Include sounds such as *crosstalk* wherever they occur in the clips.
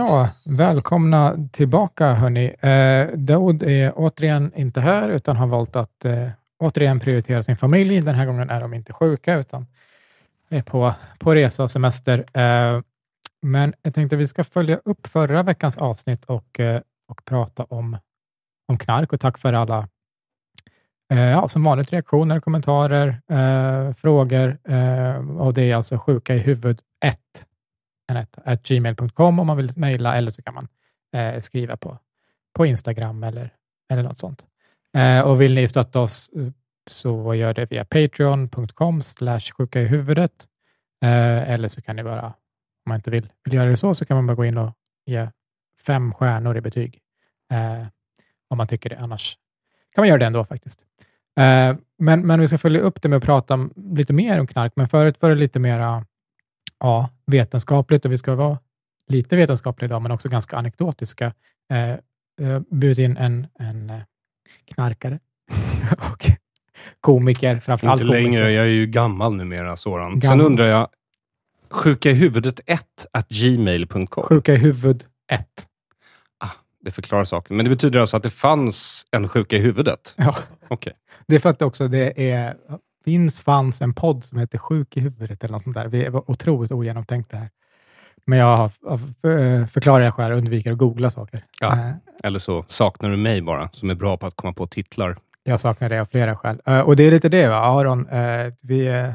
Ja, välkomna tillbaka hörni. Eh, Daoud är återigen inte här, utan har valt att eh, återigen prioritera sin familj. Den här gången är de inte sjuka, utan är på, på resa och semester. Eh, men jag tänkte att vi ska följa upp förra veckans avsnitt och, eh, och prata om, om knark och tack för alla eh, ja, som vanligt reaktioner, kommentarer, eh, frågor eh, och det är alltså sjuka i huvud 1 gmail.com om man vill mejla eller så kan man eh, skriva på, på Instagram eller, eller något sånt. Eh, och vill ni stötta oss eh, så gör det via patreon.com slash sjuka i huvudet eh, eller så kan ni bara, om man inte vill, vill göra det så, så kan man bara gå in och ge fem stjärnor i betyg eh, om man tycker det. Annars kan man göra det ändå faktiskt. Eh, men, men vi ska följa upp det med att prata lite mer om knark, men förut var det lite mera ja, vetenskapligt och vi ska vara lite vetenskapliga idag, men också ganska anekdotiska. Eh, bjudit in en, en eh, knarkare *laughs* och komiker, framförallt Inte komiker. längre, jag är ju gammal numera, Soran. Sen Gammal. undrar jag, sjuka i huvudet 1 at gmail.com. Sjuka i huvud 1. Det förklarar saken. Men det betyder alltså att det fanns en sjuka i huvudet? Ja. Okej. Det är för att också det är, finns, fanns en podd som heter Sjuk i huvudet eller något sånt där. Vi var otroligt ogenomtänkt det här. Men jag har, av- förklarar jag själv, undviker att googla saker. Ja. Eh, Eller så saknar du mig bara, som är bra på att komma på titlar. Jag saknar det av flera skäl. Eh, och det är lite det, va? Aron. eh, vi, eh,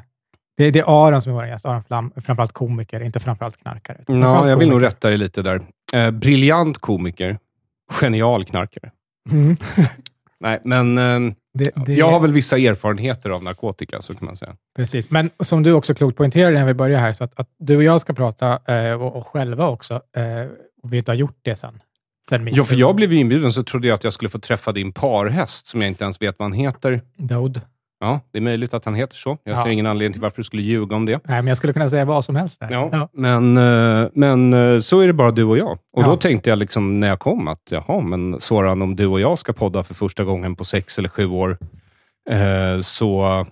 det, det är Aron som är vår gäst. Aron Flam, framförallt komiker, inte framförallt knarkare. Ja, jag vill nog komiker. rätta dig lite där. Eh, briljant komiker, genial knarkare. Mm. *laughs* Nej, men eh, Det, det, jag har väl vissa erfarenheter av narkotika, så kan man säga. Precis, men som du också klokt poängterade när vi började här, så att, att du och jag ska prata, eh, och, och själva också, eh, och vi inte har gjort det sen. sen Ja, för jag blev ju inbjuden så trodde jag att jag skulle få träffa din parhäst, som jag inte ens vet vad han heter. Daoud. Ja, det är möjligt att han heter så. Jag Ja. ser ingen anledning till varför du skulle ljuga om det. Nej, men jag skulle kunna säga vad som helst. Där. Ja, Men, eh, men eh, så är det bara du och jag. Och Ja. då tänkte jag liksom när jag kom att, jaha, men Soran, om du och jag ska podda för första gången på sex eller sju år, eh, så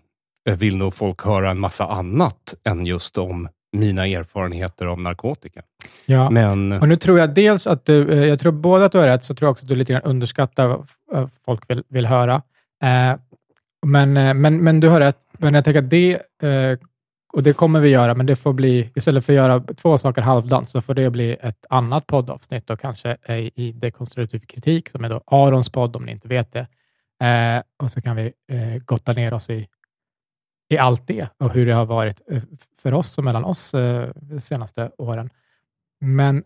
vill nog folk höra en massa annat än just om mina erfarenheter av narkotika. Ja. Men Och nu tror jag dels att du, jag tror både att du har rätt, så tror jag också att du lite grann underskattar vad folk vill, vill höra. Men, eh, men, men du har rätt. Men jag tänker att det, eh, och det kommer vi göra, men det får bli, istället för att göra två saker halvdant, så får det bli ett annat poddavsnitt och kanske i dekonstruktiv kritik, som är då Arons podd, om ni inte vet det. Eh, och så kan vi gotta ner oss i, i allt det och hur det har varit för oss och mellan oss de senaste åren. Men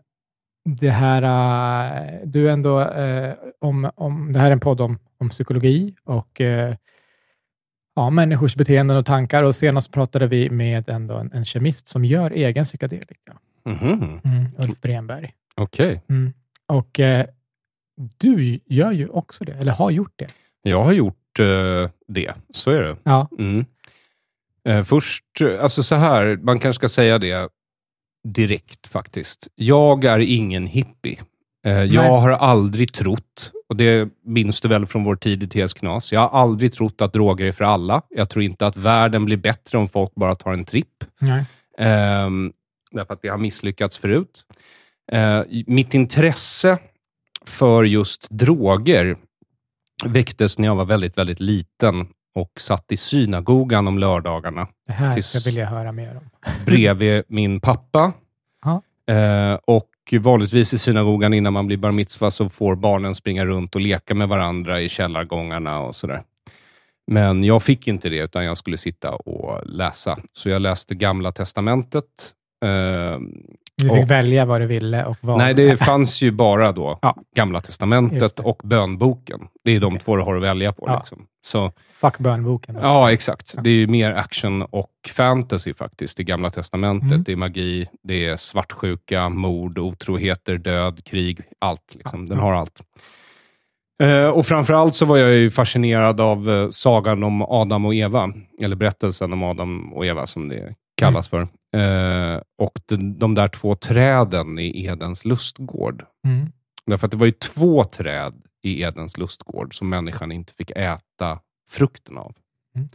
det här, du är ändå, om, om, det här är en podd om, om psykologi och ja, människors beteenden och tankar och senast pratade vi med ändå en, en kemist som gör egen psykedelika, mhm, Ulf Bremberg. okej. Mm. Och eh, du gör ju också det, eller har gjort det. Jag har gjort eh, det, så är det. Ja, Mm. Eh, först, eh, alltså så här, man kanske ska säga det direkt faktiskt. Jag är ingen hippie. Eh, jag har aldrig trott, och det minns du väl från vår tid i TS Knas, jag har aldrig trott att droger är för alla. Jag tror inte att världen blir bättre om folk bara tar en tripp. nej. Ehm, därför att vi har misslyckats förut. Eh, mitt intresse för just droger väcktes när jag var väldigt, väldigt liten och satt i synagogan om lördagarna Det här Tills- ska vilja höra mer om. bredvid min pappa. Ja. Eh, och vanligtvis i synagogan innan man blir bar mitzva så får barnen springa runt och leka med varandra i källargångarna och sådär. Men jag fick inte det, utan jag skulle sitta och läsa. Så jag läste Gamla Testamentet. Eh, du fick Och- välja vad du ville och vad... nej, det *laughs* fanns ju bara då Ja. Gamla Testamentet och bönboken. Det är de Okej. två du har att välja på. Ja. Liksom. Så, Fuck bönboken. då. ja, exakt. Det är ju mer action och fantasy faktiskt, i Gamla Testamentet. Mm. Det är magi, det är svartsjuka, mord, otroheter, död, krig, allt. Liksom. Den Ja. har allt. Eh, och framförallt så var jag ju fascinerad av eh, sagan om Adam och Eva, eller berättelsen om Adam och Eva som det kallas för. Eh, och de, de där två träden i Edens lustgård. Mm. Därför att det var ju två träd i Edens lustgård som människan inte fick äta frukten av. Mm.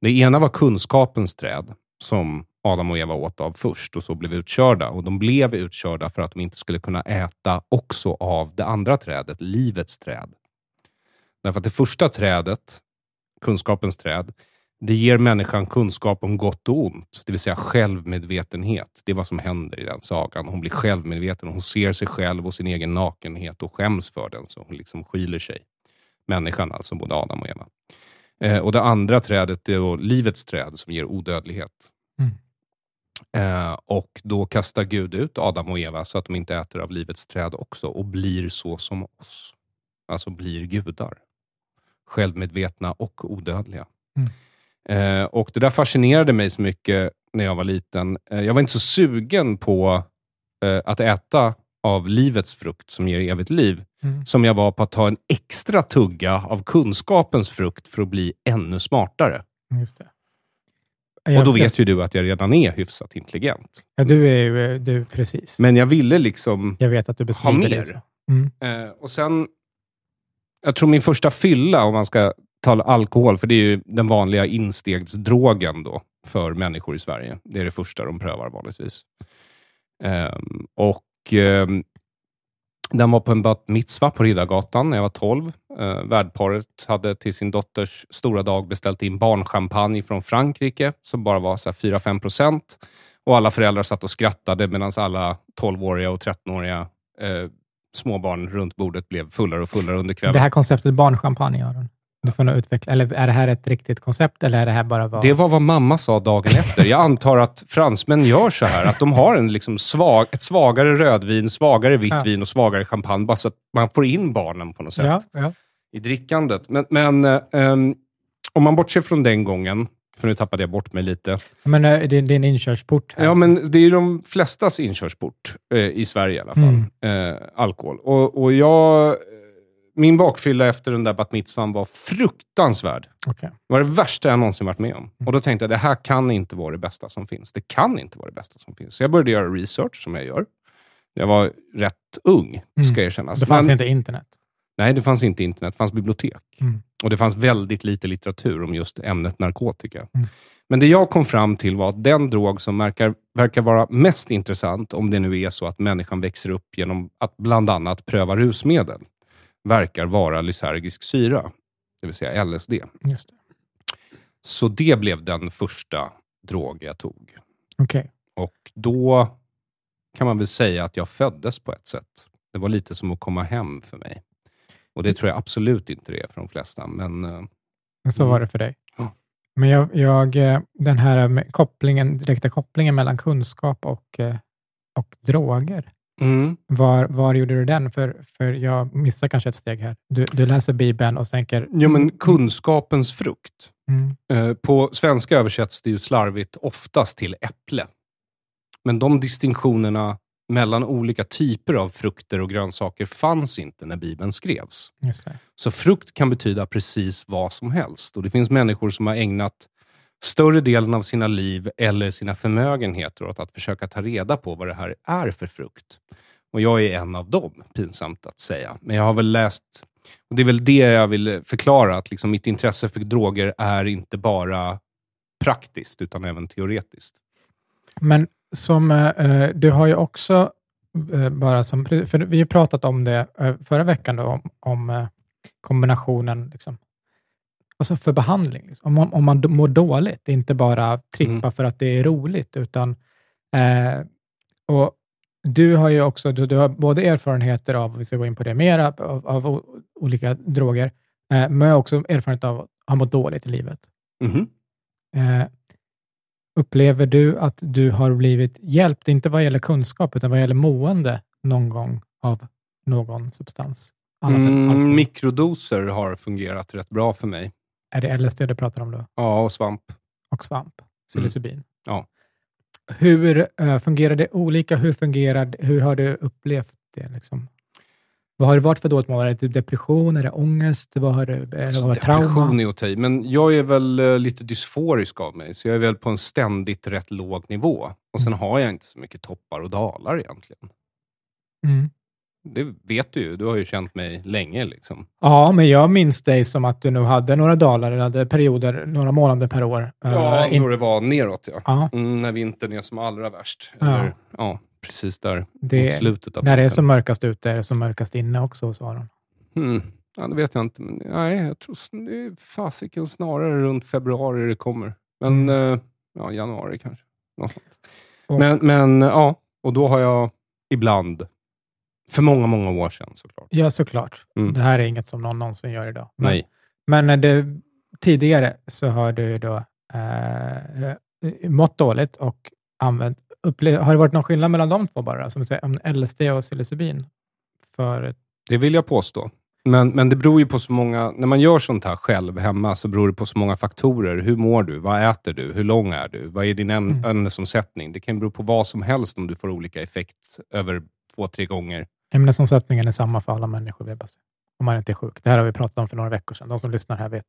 Det ena var kunskapens träd, som Adam och Eva åt av först och så blev utkörda. Och De blev utkörda för att de inte skulle kunna äta också av det andra trädet, livets träd. Därför att det första trädet, kunskapens träd, det ger människan kunskap om gott och ont, det vill säga självmedvetenhet. Det är vad som händer i den sagan. Hon blir självmedveten, hon ser sig själv och sin egen nakenhet och skäms för den, så hon liksom skyler sig. Människan alltså, både Adam och Eva. Eh, och Det andra trädet är livets träd som ger odödlighet. Mm. Eh, och Då kastar Gud ut Adam och Eva så att de inte äter av livets träd också och blir så som oss. Alltså blir gudar. Självmedvetna och odödliga. Mm. Eh, och Det där fascinerade mig så mycket när jag var liten. Eh, jag var inte så sugen på eh, att äta av livets frukt som ger evigt liv, Mm. som jag var på att ta en extra tugga av kunskapens frukt för att bli ännu smartare. Just det. och Jag då först- vet ju du att jag redan är hyfsat intelligent. Ja, du är ju, du, precis. Men jag ville liksom... jag vet att du bestrider mer. Mm. Eh, och sen... Jag tror min första fylla, om man ska tala alkohol, för det är ju den vanliga instegsdrogen då för människor i Sverige. Det är det första de prövar vanligtvis. Um, och um, Den var på en bat mitzva på Riddargatan när jag var 12. Uh, ehm, värdparet hade till sin dotters stora dag beställt in barnchampagne från Frankrike, som bara var 4-5 procent. Och alla föräldrar satt och skrattade medan alla 12-åriga och 13-åriga eh, småbarn runt bordet blev fullare och fullare under kvällen. Det här konceptet barnchampagne, Aron. Du får nog utveckla. Eller är det här ett riktigt koncept, eller är det här bara vad... Det var vad mamma sa dagen efter. Jag antar att fransmän gör så här, att de har en liksom svag, ett svagare rödvin, svagare vitt Ja. vin och svagare champagne, bara så att man får in barnen på något sätt Ja, ja. i drickandet. Men, men ehm, om man bortser från den gången, för nu tappade jag bort mig lite. Men eh, det, är en inkörsport. Här. Ja, men det är ju de flestas inkörsport eh, i Sverige i alla fall. Mm. Eh, alkohol. Och, och jag, min bakfylla efter den där bat mitzvan var fruktansvärd. Okej. Det var det värsta jag någonsin varit med om. Mm. Och Då tänkte jag, det här kan inte vara det bästa som finns. Det kan inte vara det bästa som finns. Så jag började göra research, som jag gör. Jag var rätt ung, ska Mm. erkännas. Det fanns Men- inte internet. Nej, det fanns inte internet. Det fanns bibliotek. Mm. Och det fanns väldigt lite litteratur om just ämnet narkotika. Mm. Men det jag kom fram till var att den drog som verkar, verkar vara mest intressant, om det nu är så att människan växer upp genom att bland annat pröva rusmedel, verkar vara lysergisk syra, det vill säga LSD. Just det. Så det blev den första drog jag tog. Okej. Och då kan man väl säga att jag föddes på ett sätt. Det var lite som att komma hem för mig. Och det tror jag absolut inte det är för de flesta. Men eh, Men Så Mm. var det för dig. Ja. Men jag, jag, eh, den här kopplingen, direkta kopplingen mellan kunskap och, eh, och droger. Mm, Var, var gjorde du den? För, för jag missar kanske ett steg här. Du, du läser Bibeln och tänker... ja, men kunskapens frukt. Mm, Eh, På svenska översätts det ju slarvigt oftast till äpple. Men de distinktionerna mellan olika typer av frukter och grönsaker fanns inte när Bibeln skrevs. Så frukt kan betyda precis vad som helst. Och Det finns människor som har ägnat större delen av sina liv eller sina förmögenheter åt att försöka ta reda på vad det här är för frukt. Och jag är en av dem, pinsamt att säga. Men jag har väl läst, och det är väl det jag vill förklara, att liksom mitt intresse för droger är inte bara praktiskt, utan även teoretiskt. Men som, eh, eh du har ju också, eh, bara som, för vi har pratat om det eh, förra veckan, då, om, om eh, kombinationen liksom, alltså för behandling. Liksom. Om, om man mår dåligt, inte bara trippa Mm. för att det är roligt, utan eh, och du har ju också du, du har både erfarenheter av, vi ska gå in på det mera, av, av olika droger, eh, men också erfarenhet av att ha mått dåligt i livet. Mhm. Eh, upplever du att du har blivit hjälpt, inte vad gäller kunskap, utan vad gäller mående någon gång av någon substans? Mm, mikrodoser har fungerat rätt bra för mig. Är det LSD du pratar om då? Ja, och svamp. Och svamp? Psilocybin? Ja. Hur eh, fungerar det olika? Hur, fungerar, hur har du upplevt det? Liksom? Vad har det varit för dåligt mående? Är det typ depression? Är det ångest? Vad har det, det trauma? Depression är att ta i, men jag är väl eh, lite dysforisk av mig, så jag är väl på en ständigt rätt låg nivå. Och sen har jag inte så mycket toppar och dalar egentligen. Mm. Det vet du ju. Du har ju känt mig länge. Liksom. Ja, men jag minns dig som att du nog hade några dalar, eller hade perioder, några månader per år. Ja, Eh, in- då det var neråt ja. ja Mm, när vintern är som allra värst. Ja. Eller, ja, precis där Det- mot slutet av när det är som mörkast ute är det som mörkast inne också hos Aron. Mm. Ja, det vet jag inte. Men, nej, jag tror s- det är fasiken snarare runt februari det kommer. Men eh, ja, januari kanske. Något sånt. Och- Men, men ja, och då har jag ibland, för många, många år sedan såklart. Ja, såklart. Mm. Det här är inget som någon någonsin gör idag. Men, Nej. men när det, tidigare så har du då eh, mått dåligt och använt, upple- har det varit någon skillnad mellan de två bara? Som säger, om LSD och psilocybin? För, Det vill jag påstå. Men, men det beror ju på så många, när man gör sånt här själv hemma så beror det på så många faktorer. Hur mår du? Vad äter du? Hur lång är du? Vad är din äm- Mm. ämnesomsättning? Det kan bero på vad som helst om du får olika effekt över två, tre gånger. Ämnesomsättningen är samma för alla människor, vill jag. Om man inte är sjuk. Det här har vi pratat om för några veckor sedan. De som lyssnar här vet.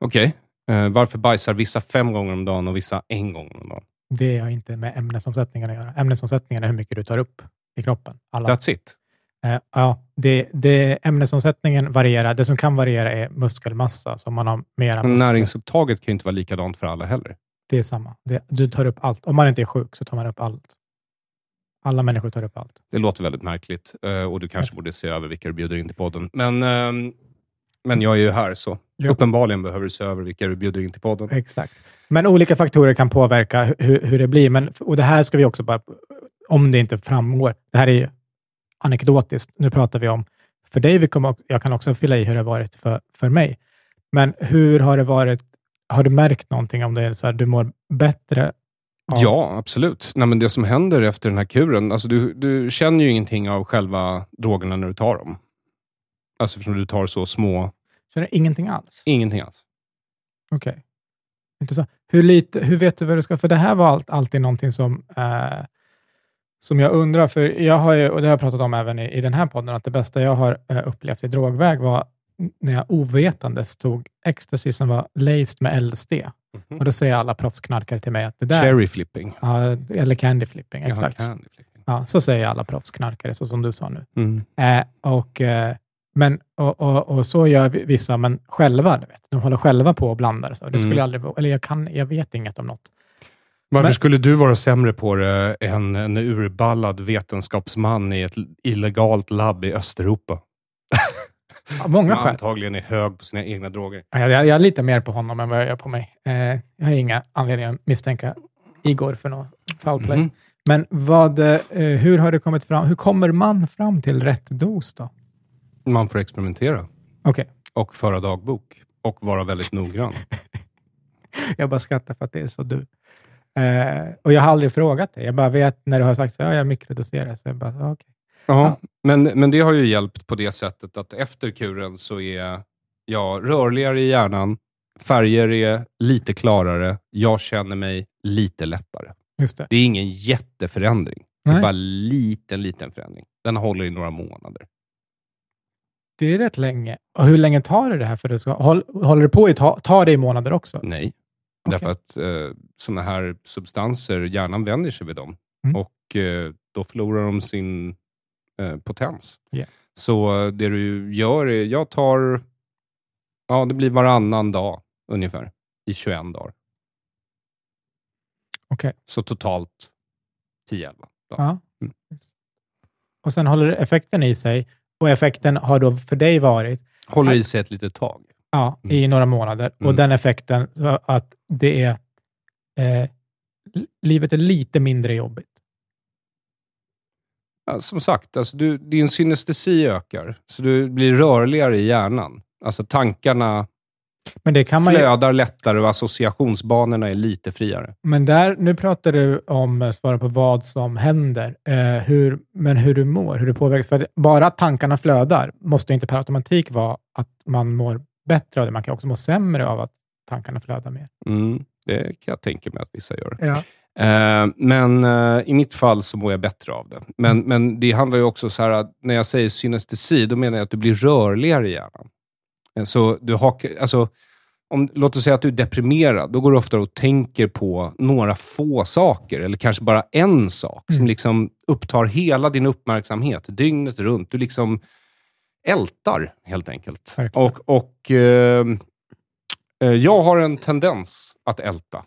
Okej. Eh, varför bajsar vissa fem gånger om dagen och vissa en gång om dagen? Det har inte med ämnesomsättningen att göra. Ämnesomsättningen är hur mycket du tar upp i kroppen. Alla. That's it. Eh, ja, det, det, ämnesomsättningen varierar. Det som kan variera är muskelmassa. Så man har mera Men muskler, näringsupptaget kan ju inte vara likadant för alla heller. det är samma. Det, du tar upp allt. Om man inte är sjuk så tar man upp allt. Alla människor tar upp allt. Det låter väldigt märkligt eh, och du kanske borde se över vilka du bjuder in till podden. Men, ehm, men jag är ju här, så Ja. uppenbarligen behöver du se över vilka du bjuder in till podden. Exakt. Men olika faktorer kan påverka hu- hur, hur det blir. Men, och det här ska vi också bara, om det inte framgår, det här är ju anekdotiskt. Nu pratar vi om för dig, vi kommer, jag kan också fylla i hur det har varit för, för mig. Men hur har det varit? Har du märkt någonting om det är så här, du mår bättre? Ja, absolut. Nej, men det som händer efter den här kuren, alltså du, du känner ju ingenting av själva drogerna när du tar dem. Alltså eftersom du tar så små, Känner ingenting alls? ingenting alls. Okej. Intressant. Hur, lite, hur vet du vad du ska... För det här var allt, alltid någonting som, eh, som jag undrar, för jag har ju, och det har jag pratat om även i, i den här podden, att det bästa jag har eh, upplevt i drogväg var när jag ovetandes tog ecstasy som var laced med LSD. Och då säger alla proffsknarkare till mig att det där... Cherry flipping. Ja, eller candy flipping, Jaha, exakt. candy flipping. Ja, så säger alla proffsknarkare, så som du sa nu. Mm. Eh, och, eh, men, och, och, och så gör vi- vissa, men själva. Du vet. De håller själva på och blandar. Så. Det skulle Mm. jag aldrig, eller jag, kan, jag vet inget om något. Varför Men- skulle du vara sämre på det än en urballad vetenskapsman i ett illegalt labb i Östeuropa? *laughs* Många som skäl. antagligen är hög på sina egna droger. Jag, jag, jag litar mer på honom än vad jag gör på mig. Eh, jag har inga anledningar att misstänka Igor för något foul play. Mhm. Men vad, eh, hur har det kommit fram? Hur kommer man fram till rätt dos då? Man får experimentera Okej, och föra dagbok och vara väldigt noggrann. *laughs* jag bara skrattar för att det är så du. Eh, och jag har aldrig frågat dig. Jag bara vet när du har sagt så, ja, jag mikrodoserar. Så jag bara, okej. Ja, men, men det har ju hjälpt på det sättet att efter kuren så är jag rörligare i hjärnan, färger är lite klarare, jag känner mig lite lättare. Just det. Det är ingen jätteförändring. Det är Nej. bara en liten, liten förändring. Den håller i några månader. Det är rätt länge. Och hur länge tar det det här? För det ska, håll, håller det på i ta, tar det i månader också? Nej, Okej. därför att eh, sådana här substanser, hjärnan vänjer sig vid dem Mm. och eh, då förlorar de sin eh, potens. Yeah. Så eh, det du gör är, jag tar, ja det blir varannan dag ungefär i 21 dagar. Okej. Så totalt 10-11 dagar. Ja. Mm. Och sen håller effekten i sig. Och effekten har då för dig varit Håller i sig ett litet tag. ja, Mm. i några månader. Och Mm. den effekten, att det är eh, li- livet är lite mindre jobbigt. Ja, som sagt, alltså du, din synestesi ökar, så du blir rörligare i hjärnan. Alltså tankarna Men det kan man ju, flödar lättare och associationsbanorna är lite friare. Men där, nu pratar du om, eh, svara på vad som händer, eh, hur, men hur du mår, hur du påverkas. För att bara att tankarna flödar måste ju inte per automatik vara att man mår bättre av det. Man kan också må sämre av att tankarna flödar mer. Mm, det kan jag tänka mig att vissa gör. Ja. Eh, men eh, i mitt fall så mår jag bättre av det. Men, men det handlar ju också så här att när jag säger synestesi, då menar jag att du blir rörligare i hjärnan. Eh, Så du hakar, alltså, om, låt oss säga att du är deprimerad, då går du ofta och tänker på några få saker, eller kanske bara en sak, Mm. som liksom upptar hela din uppmärksamhet dygnet runt. Du liksom ältar, helt enkelt. Verkligen. Och, och eh, jag har en tendens att älta.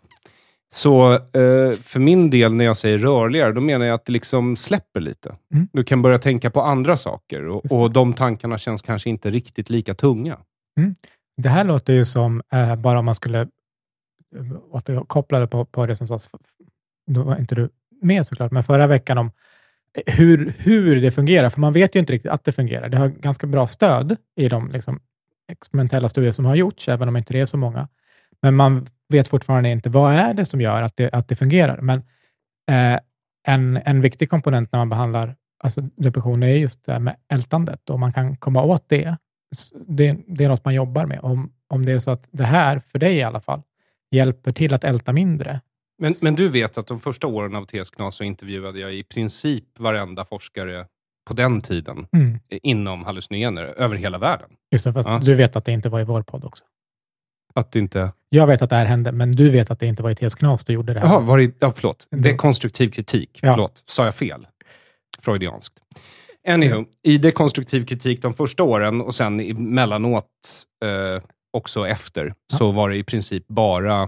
Så eh, för min del, när jag säger rörligare, då menar jag att det liksom släpper lite. Mm. Du kan börja tänka på andra saker och, och de tankarna känns kanske inte riktigt lika tunga. Det här låter ju som, eh, bara om man skulle eh, återkoppla det på, på det som sades, då var inte du med såklart, men förra veckan om eh, hur, hur det fungerar, för man vet ju inte riktigt att det fungerar. Det har ganska bra stöd i de liksom, experimentella studier som har gjorts, även om inte det är så många. Men man vet fortfarande inte vad är det som gör att det, att det fungerar. Men eh, en, en viktig komponent när man behandlar alltså depression är just det här med ältandet och man kan komma åt det. Det, det är något man jobbar med. Om, om det är så att det här, för dig i alla fall, hjälper till att älta mindre. Men, men du vet att de första åren av TS Knas så intervjuade jag i princip varenda forskare på den tiden Mm. inom hallucinogener över hela världen. Just det, fast Ja. du vet att det inte var i vår podd också. Att det inte... Jag vet att det här hände, men du vet att det inte var i TS Knas du gjorde det här. Jaha, var det... Ja, förlåt. Dekonstruktiv kritik. Ja. Förlåt, sa jag fel? Freudianskt. Anywho, i dekonstruktiv kritik de första åren och sen emellanåt eh, också efter, Ja. så var det i princip bara...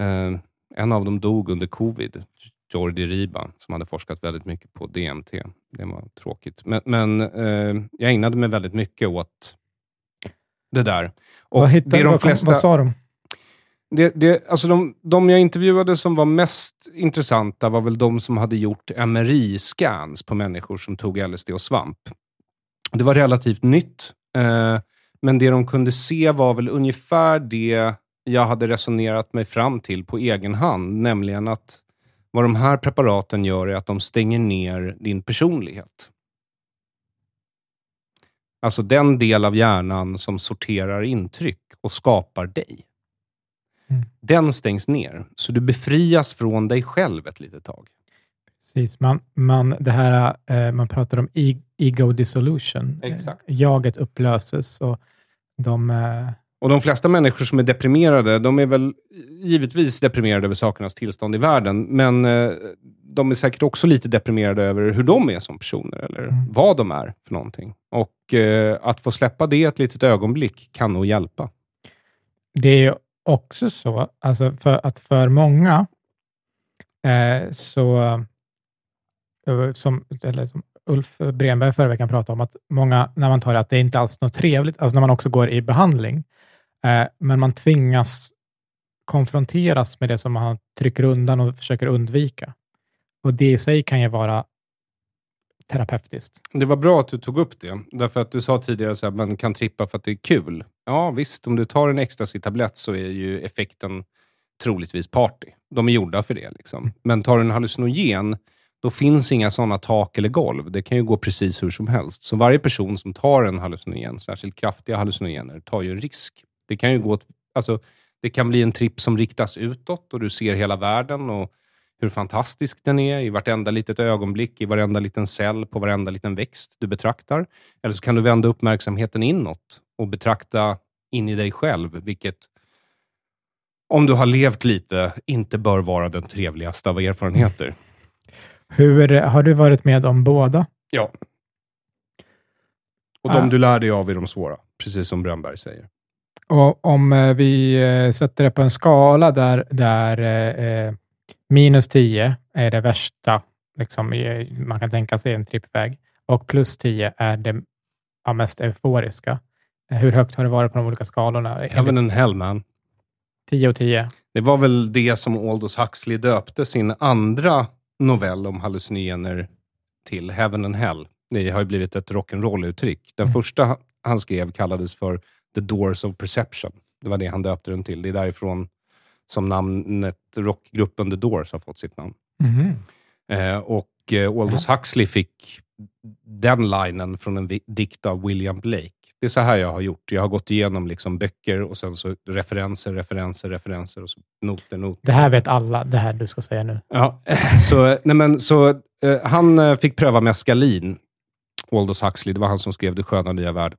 Eh, en av dem dog under covid, Jordi Riba, som hade forskat väldigt mycket på DMT. Det var tråkigt. Men, men eh, jag ägnade mig väldigt mycket åt det där. Och vad, hittade, det är de vad, flesta... vad sa de? Det, det, alltså de, de jag intervjuade som var mest intressanta var väl de som hade gjort MRI-scans på människor som tog LSD och svamp. Det var relativt nytt, eh, men det de kunde se var väl ungefär det jag hade resonerat mig fram till på egen hand, nämligen att vad de här preparaten gör är att de stänger ner din personlighet. Alltså den del av hjärnan som sorterar intryck och skapar dig Mm. den stängs ner. Så du befrias från dig själv ett litet tag. Precis, man, man, det här, eh, man pratar om e- ego dissolution. Eh, Exakt. Jaget upplöses och de... Eh, Och de flesta människor som är deprimerade, de är väl givetvis deprimerade över sakernas tillstånd i världen, men eh, de är säkert också lite deprimerade över hur de är som personer, eller Mm. vad de är för någonting. Och eh, att få släppa det ett litet ögonblick kan nog hjälpa. det är ju också så, alltså för att för många eh, så, eh, som, eller som Ulf Bremberg förra veckan pratade om, att många, när man tar det, att det är inte alls något trevligt, alltså när man också går i behandling, eh, men man tvingas konfronteras med det som man trycker undan och försöker undvika. Och det i sig kan ju vara terapeutiskt. Det var bra att du tog upp det, därför att du sa tidigare att man kan trippa för att det är kul. Ja, visst, om du tar en ecstasy-tablett så är ju effekten troligtvis party. De är gjorda för det. Liksom. Men tar du en hallucinogen, då finns inga sådana tak eller golv. Det kan ju gå precis hur som helst. Så varje person som tar en hallucinogen, särskilt kraftiga hallucinogener, tar ju en risk. Det kan ju gå alltså, det kan bli en tripp som riktas utåt och du ser hela världen och hur fantastisk den är i vartenda litet ögonblick, i varenda liten cell, på varenda liten växt du betraktar. Eller så kan du vända uppmärksamheten inåt och betrakta in i dig själv, vilket om du har levt lite, inte bör vara den trevligaste av erfarenheter. Hur, har du varit med om båda? Ja. Och Ah. de du lär dig av är de svåra, precis som Brönnberg säger. Och om eh, vi eh, sätter det på en skala där, där eh, eh, minus 10 är det värsta liksom, man kan tänka sig en trippväg och plus 10 är det ja, mest euforiska. Hur högt har det varit på de olika skalorna? Heaven and hell man. 10 och 10. Det var väl det som Aldous Huxley döpte sin andra novell om hallucinogener till, Heaven and Hell. Det har ju blivit ett rock'n'roll-uttryck. Den Mm. första han skrev kallades för The Doors of Perception. Det var det han döpte den till. Det är därifrån som namnet rockgruppen The Doors har fått sitt namn. Mhm. Eh, och eh, Aldous Huxley fick den linen från en dikt av William Blake. Det är så här jag har gjort. Jag har gått igenom liksom böcker och sen så referenser, referenser, referenser och så noter, noter. Det här vet alla, det här du ska säga nu. Ja, *laughs* så, nej men, så eh, han eh, fick pröva meskalin, Aldous Huxley. Det var han som skrev Det sköna nya värld.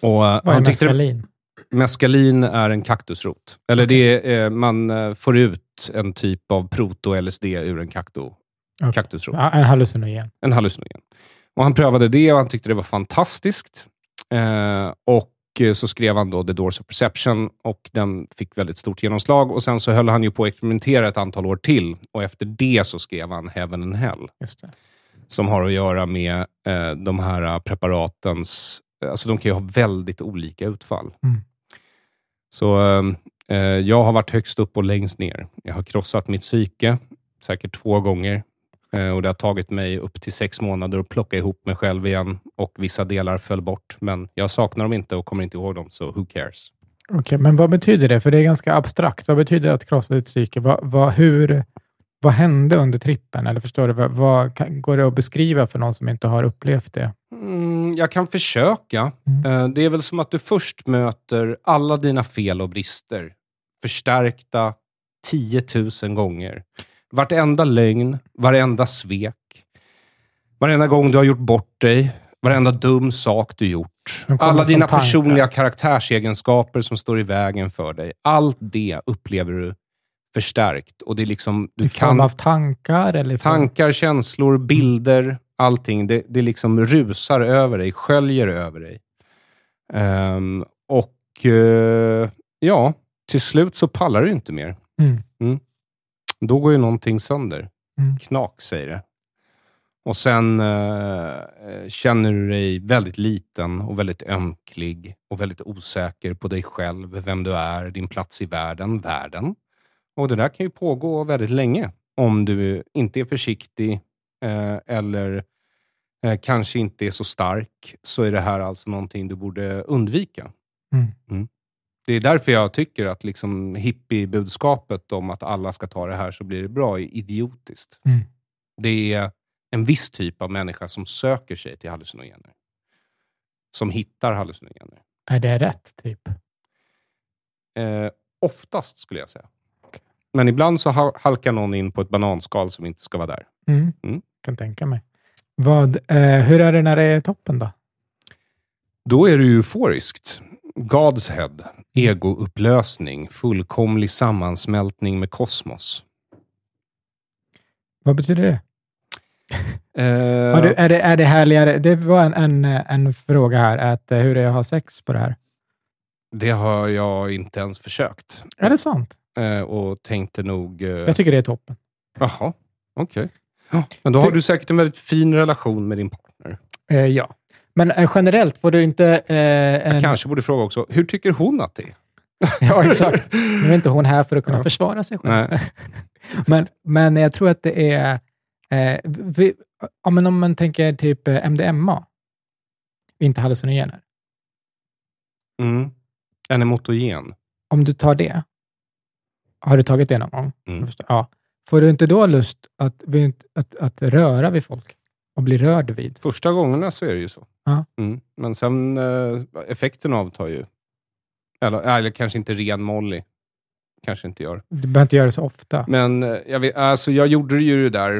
Och, eh, Vad är meskalin? Meskalin är en kaktusrot. Eller det är, man eh, får ut en typ av proto-LSD ur en kakto, Okej. kaktusrot. Ja, en hallucinogen. En hallucinogen. Och han prövade det och han tyckte det var fantastiskt. Eh, och eh, så skrev han då The Doors of Perception och den fick väldigt stort genomslag. Och Sen så höll han ju på att experimentera ett antal år till och efter det så skrev han Heaven and Hell som har att göra med eh, de här preparatens... Alltså de kan ju ha väldigt olika utfall. Mm. Så eh, jag har varit högst upp och längst ner. Jag har krossat mitt psyke, säkert två gånger. Eh, och Det har tagit mig upp till sex månader att plocka ihop mig själv igen och vissa delar föll bort. Men jag saknar dem inte och kommer inte ihåg dem, så who cares? Okej, men vad betyder det? För det är ganska abstrakt. Vad betyder det att krossa ditt psyke? Vad, vad, hur, vad hände under trippen? Eller förstår du? Vad, vad, kan, går det att beskriva för någon som inte har upplevt det? Mm, jag kan försöka. Mm. Eh, Det är väl som att du först möter alla dina fel och brister, förstärkta 10 000 gånger. Vartenda lögn, varenda svek, varenda gång du har gjort bort dig, varenda dum sak du gjort. Alla dina personliga karaktärsegenskaper som står i vägen för dig. Allt det upplever du förstärkt. Och det är liksom, du I kan av tankar? Eller i form- Tankar, känslor, bilder, allting. Det, det liksom rusar över dig, sköljer över dig. Ehm, och eh, ja, till slut så pallar du inte mer. Mm. Då går ju någonting sönder. Mm. Knak, säger det. Och sen eh, känner du dig väldigt liten och väldigt ömklig och väldigt osäker på dig själv, vem du är, din plats i världen, världen. Och det där kan ju pågå väldigt länge om du inte är försiktig eh, eller eh, kanske inte är så stark, så är det här alltså någonting du borde undvika. Mm. Det är därför jag tycker att liksom hippiebudskapet om att alla ska ta det här så blir det bra är idiotiskt. Mm. Det är en viss typ av människa som söker sig till hallucinogener. Som hittar hallucinogener. Är det rätt, typ? Eh, oftast skulle jag säga. Men ibland så ha- halkar någon in på ett bananskal som inte ska vara där. Mm. Mm. kan tänka mig. Vad, eh, hur är det när det är toppen då? Då är det euforiskt. God's head, egoupplösning, fullkomlig sammansmältning med kosmos. Vad betyder det? *laughs* Har du, är, det är det härligare? Det var en, en, en fråga här, att, eh, hur är det att ha sex på det här? Det har jag inte ens försökt. Är det sant? Eh, och tänkte nog... Eh, Jag tycker det är toppen. Jaha, okej. Ja, men då har du säkert en väldigt fin relation med din partner. Eh, ja. Men eh, generellt får du inte... Eh, Jag en, kanske borde fråga också, hur tycker hon att det är? *laughs* Ja, exakt. Nu är inte hon här för att kunna Ja. försvara sig själv. *laughs* Men, men jag tror att det är... Eh, vi, ja, men om man tänker typ MDMA, inte hallucinogener. Mm. En emotogen. Om du tar det, har du tagit det någon gång? Mm. Ja. Får du inte då lust att, att, att röra vid folk och bli rörd vid? Första gångerna så är det ju så. Ja. Mm. Men sen eh, effekten avtar ju. Eller, eller kanske inte ren molly. Kanske inte gör. Du behöver inte göra det så ofta. Men eh, jag, vet, alltså, jag gjorde ju det där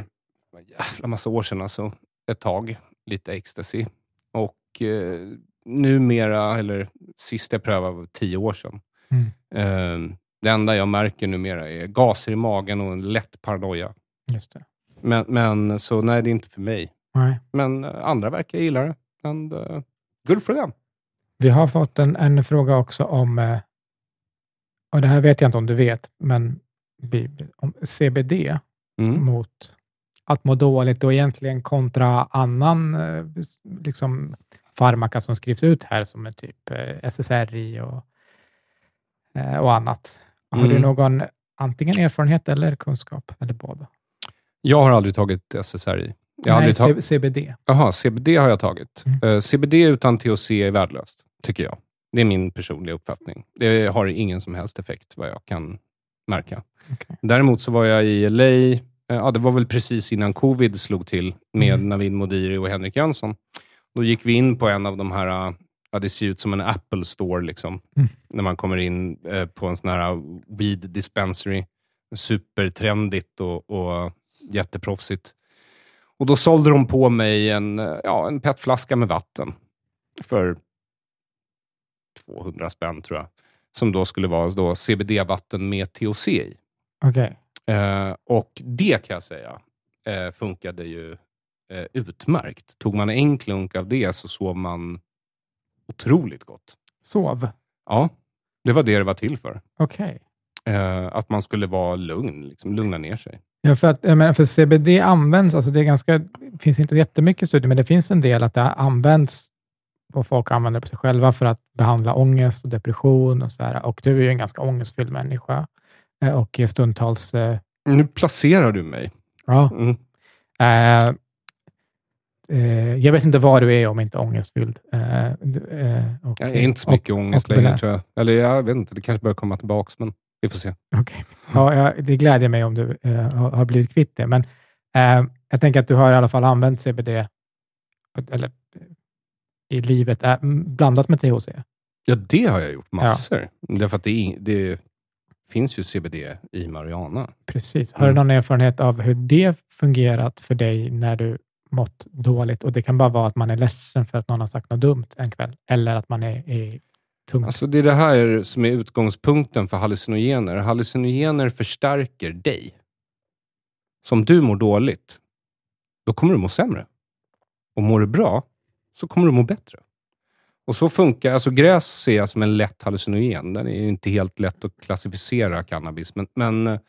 en jävla massa år sedan, alltså, ett tag. Lite ecstasy. Och eh, numera, eller sist jag prövade var tio år sedan. Mm. Eh, det enda jag märker numera är gaser i magen och en lätt paranoia. Just det. Men, men så nej, det är inte för mig. Nej. Men eh, andra verkar gilla det. And, uh, good for them. Vi har fått en, en fråga också om, eh, och det här vet jag inte om du vet, men om CBD Mm. mot att må dåligt och egentligen kontra annan eh, liksom, farmaka som skrivs ut här som är typ eh, SSRI och, eh, och annat. Har du Mm. någon antingen erfarenhet eller kunskap, eller båda? Jag har aldrig tagit SSRI. Jag Nej, C- CBD. Jaha, CBD har jag tagit. Mm. Eh, CBD utan THC är värdelöst, tycker jag. Det är min personliga uppfattning. Det har ingen som helst effekt, vad jag kan märka. Okej. Däremot så var jag i LA, eh, ja, det var väl precis innan covid slog till, med Mm. Navid Modiri och Henrik Jönsson. Då gick vi in på en av de här, eh, ja, det ser ut som en Apple store, liksom. Mm. när man kommer in eh, på en sån här weed dispensary. Supertrendigt och, och jätteproffsigt. Och då sålde de på mig en, eh, ja, en petflaska med vatten för 200 spänn tror jag. Som då skulle vara då CBD-vatten med THC i. Okej. Eh, och det kan jag säga eh, funkade ju eh, utmärkt. Tog man en klunk av det så sov man otroligt gott. Sov? Ja, det var det det var till för. Okej. Eh, att man skulle vara lugn, liksom, lugna ner sig. Ja, för, att, jag menar, för CBD används, alltså det är ganska, det finns inte jättemycket studier, men det finns en del att det används och folk använder det på sig själva för att behandla ångest och depression och så här. Och du är ju en ganska ångestfylld människa eh, och stundtals... eh, Nu placerar du mig. Ja, Mm. eh, eh, jag vet inte vad du är om inte ångestfylld. Eh, eh, och, Jag är inte så mycket ångest och längre, beläst. tror jag. Eller jag vet inte, det kanske börjar komma tillbaka, men vi får se. Okej. Ja, jag, det glädjer mig om du eh, har, blivit kvitt det, men eh, jag tänker att du har i alla fall använt CBD eller, eh, i livet, blandat med THC. Ja, det har jag gjort massor. Därför att det, det finns ju CBD i marijuana. Precis. Har Mm. du någon erfarenhet av hur det fungerat för dig när du mått dåligt? Och Det kan bara vara att man är ledsen för att någon har sagt något dumt en kväll, eller att man är, är tungt. Alltså det är det här som är utgångspunkten för hallucinogener. Hallucinogener förstärker dig. Så om du mår dåligt, då kommer du må sämre. Och mår du bra, så kommer du må bättre. Och så funkar, alltså gräs ser jag som en lätt hallucinogen. Den är inte helt lätt att klassificera cannabis, men, men, eh,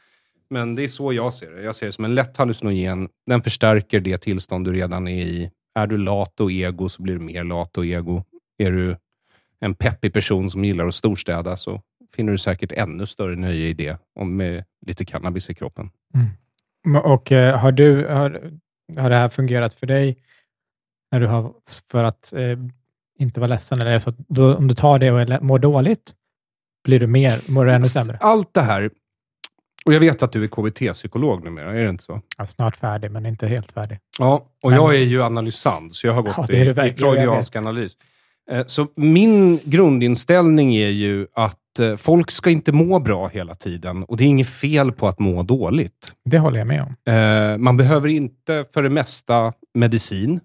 men det är så jag ser det. Jag ser det som en lätt hallucinogen. Den förstärker det tillstånd du redan är i. Är du lat och ego så blir du mer lat och ego. Är du en peppig person som gillar att storstäda så finner du säkert ännu större nöje i det, om med lite cannabis i kroppen. Mm. Och eh, har, du, har, har det här fungerat för dig när du har, för att eh, inte vara ledsen? Eller så då, om du tar det och mår dåligt, blir du mer, mår du ännu sämre? Allt det här, och jag vet att du är KBT-psykolog numera, är det inte så? Ja, snart färdig, men inte helt färdig. Ja, och Men- jag är ju analysant, så jag har gått Ja, det är i, i jag freudiansk analys. Eh, Så min grundinställning är ju att eh, folk ska inte må bra hela tiden och det är inget fel på att må dåligt. Det håller jag med om. Eh, man behöver inte för det mesta medicin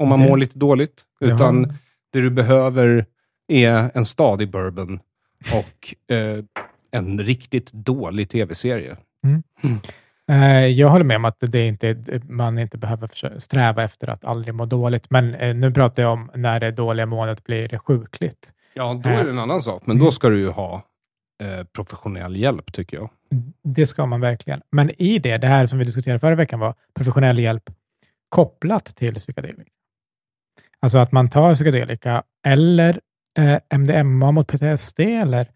om man Det- mår lite dåligt, Det utan har- det du behöver är en stadig bourbon och eh, en riktigt dålig tv-serie. Eh, Jag håller med om att det inte, man inte behöver sträva efter att aldrig må dåligt, men eh, nu pratar jag om när det dåliga måendet blir sjukligt. Ja, då är det en annan sak, men då ska du ju ha eh, professionell hjälp, tycker jag. Det ska man verkligen. Men i det, det här som vi diskuterade förra veckan var professionell hjälp kopplat till psykedelika. Alltså att man tar psykedelika eller eh, MDMA mot PTSD eller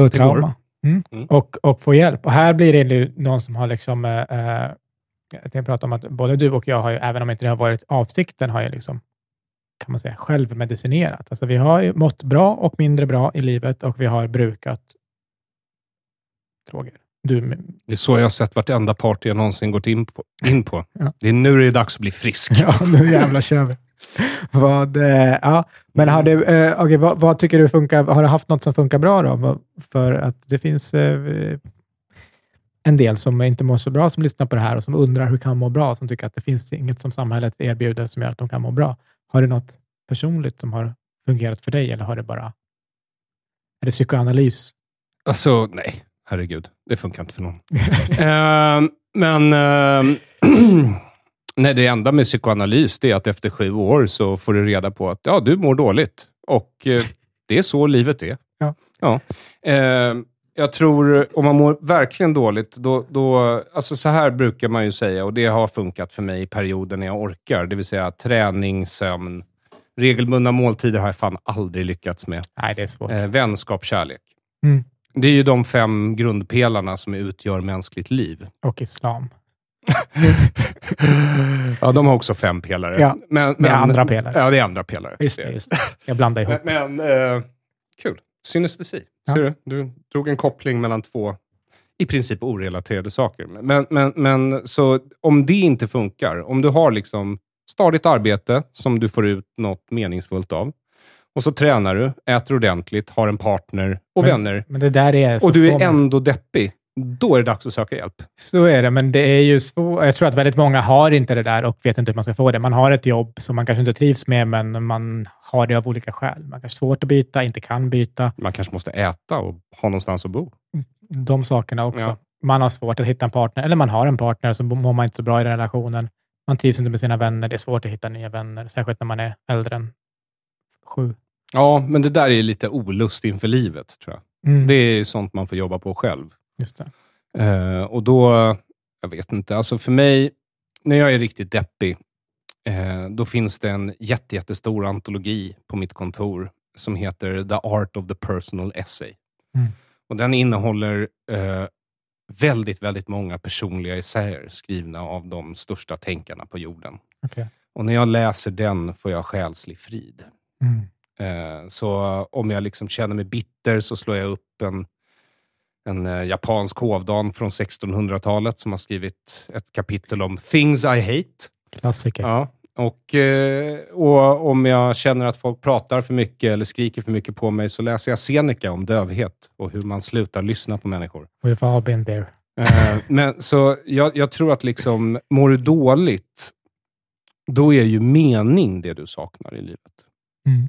går. trauma mm. Mm. Och, och få hjälp. Och här blir det ju någon som har liksom, eh, eh, jag prata om att både du och jag har ju, även om inte det har varit avsikten, har ju liksom, kan man säga, självmedicinerat. Alltså vi har ju mått bra och mindre bra i livet och vi har brukat droger. Du, Det är så jag har sett vartenda party jag någonsin gått in på. In på. Ja. Det är nu det är dags att bli frisk. *laughs* Ja, nu jävlar kör vi. *laughs* Vad, eh, ja. Men har du, eh, okej, vad, vad tycker du funkar? Har du haft något som funkar bra då? För att det finns eh, en del som inte mår så bra som lyssnar på det här och som undrar hur kan man må bra? Som tycker att det finns inget som samhället erbjuder som gör att de kan må bra. Har du något personligt som har fungerat för dig eller har det bara är det psykoanalys? Alltså, nej. Herregud. Det funkar inte för någon. *laughs* Ehm, men ehm, *clears throat* nej, det enda med psykoanalys det är att efter sju år så får du reda på att ja, du mår dåligt. Och eh, *laughs* det är så livet är. Ja. Ja. Ehm, jag tror, om man mår verkligen dåligt, då, då, alltså så här brukar man ju säga, och det har funkat för mig i perioder när jag orkar, det vill säga träning, sömn, regelbundna måltider har jag fan aldrig lyckats med. Nej, det är svårt. Eh, vänskap, kärlek. Mm. Det är ju de fem grundpelarna som utgör mänskligt liv. Och islam. *laughs* ja, de har också fem pelare. Ja, men, det är men- andra pelare. Ja, det är andra pelare. Just det, just det. Jag blandar ihop. *laughs* Men, men eh, kul. Synestesi. Ja. Ser du? Du drog en koppling mellan två i princip orelaterade saker. Men, men, men så om det inte funkar, om du har liksom stadigt arbete som du får ut något meningsfullt av, och så tränar du, äter ordentligt, har en partner och Men- vänner, Men det där är så och du är ändå deppig, då är det dags att söka hjälp. Så är det, men det är ju svårt. Jag tror att väldigt många har inte det där och vet inte hur man ska få det. Man har ett jobb som man kanske inte trivs med, men man har det av olika skäl. Man kanske har svårt att byta, inte kan byta. Man kanske måste äta och ha någonstans att bo. De sakerna också. Ja. Man har svårt att hitta en partner, eller man har en partner, så mår man inte så bra i den relationen. Man trivs inte med sina vänner. Det är svårt att hitta nya vänner, särskilt när man är äldre än sju. Ja, men det där är lite olust inför livet, tror jag. Mm, Det är sånt man får jobba på själv. Just det. Eh, och då, jag vet inte, alltså för mig, när jag är riktigt deppig, eh, då finns det en jätte, jättestor antologi på mitt kontor som heter The Art of the Personal Essay. Mm. Och Den innehåller eh, väldigt, väldigt många personliga essäer skrivna av de största tänkarna på jorden. Okej. Och när jag läser den får jag själslig frid. Mm. Eh, Så om jag liksom känner mig bitter så slår jag upp en, en eh, japansk hovdan från 1600-talet som har skrivit ett kapitel om things I hate. Klassiker. Ja. Och, eh, och om jag känner att folk pratar för mycket eller skriker för mycket på mig så läser jag Seneca om dövhet och hur man slutar lyssna på människor. We've all been there. Eh, men, så jag, jag tror att liksom, mår du dåligt, då är ju mening det du saknar i livet. Mm.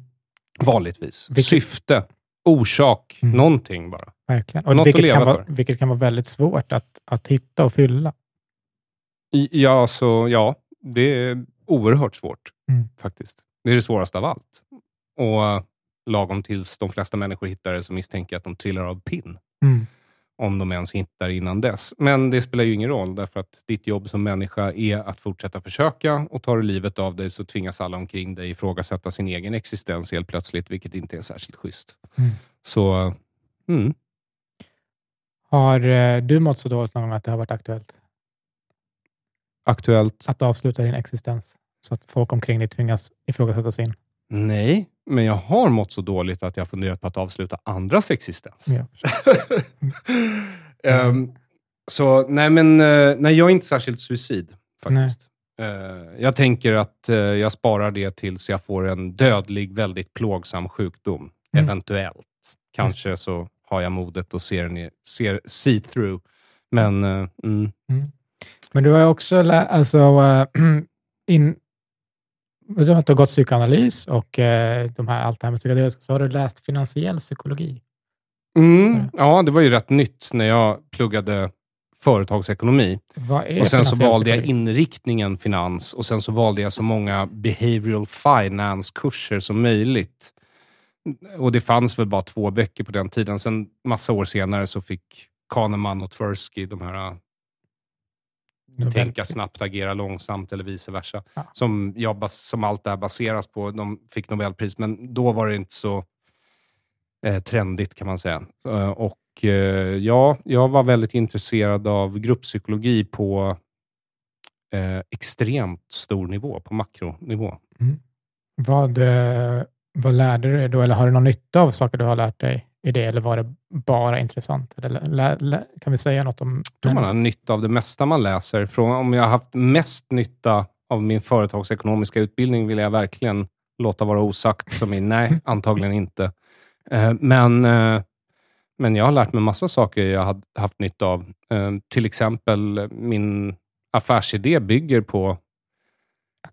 Vanligtvis. Vilket- Syfte, orsak, Mm. någonting bara. Verkligen. Något Och att vilket, leva kan vara, för. vilket kan vara väldigt svårt att, att hitta och fylla. I- Ja, så, ja, det är oerhört svårt Mm. faktiskt. Det är det svåraste av allt. Och eh, lagom tills de flesta människor hittar det så misstänker jag att de trillar av pinn. Mm. Om de ens hittar innan dess. Men det spelar ju ingen roll, därför att ditt jobb som människa är att fortsätta försöka och tar du livet av dig så tvingas alla omkring dig ifrågasätta sin egen existens helt plötsligt, vilket inte är särskilt schysst. Mm. Så, mm. Har eh, du mått så dåligt någon gång att det har varit aktuellt aktuellt? att avsluta din existens? Så att folk omkring dig tvingas ifrågasätta sin? Nej, men jag har mått så dåligt att jag funderat på att avsluta andras existens. Ja. *laughs* Ehm, så nej, men eh, nej, jag är inte särskilt suicid faktiskt. Eh, jag tänker att eh, jag sparar det tills jag får en dödlig, väldigt plågsam sjukdom. Mm. Eventuellt. Kanske så har jag modet och ser, den i- ser see through. Men eh, mm, Men du har ju också alltså, *clears throat* in, du har gått psykoanalys och eh, de här, allt det här med psykedeliska, så har du läst finansiell psykologi. Mm, ja, det var ju rätt nytt när jag pluggade företagsekonomi. Och sen så valde jag inriktningen finans och sen så valde jag så många behavioral finance-kurser som möjligt. Och det fanns väl bara två böcker på den tiden. Sen massa år senare så fick Kahneman och Tversky, de här Nobel- tänka snabbt, agera långsamt eller vice versa, Ja. som, jag, som allt det här baseras på. De fick Nobelpris, men då var det inte så eh, trendigt kan man säga. Eh, och eh, ja, jag var väldigt intresserad av grupppsykologi på eh, extremt stor nivå, på makronivå. Vad, eh, vad lärde du dig då? Eller har du någon nytta av saker du har lärt dig i det? Eller var det bara intressant? Eller, kan vi säga något om... Jag tror man har nytta av det mesta man läser. Från, om jag har haft mest nytta av min företagsekonomiska utbildning vill jag verkligen låta vara osagt. Som i, nej, *laughs* antagligen inte. Eh, men, eh, men jag har lärt mig massa saker jag har haft nytta av. Eh, till exempel min affärsidé bygger på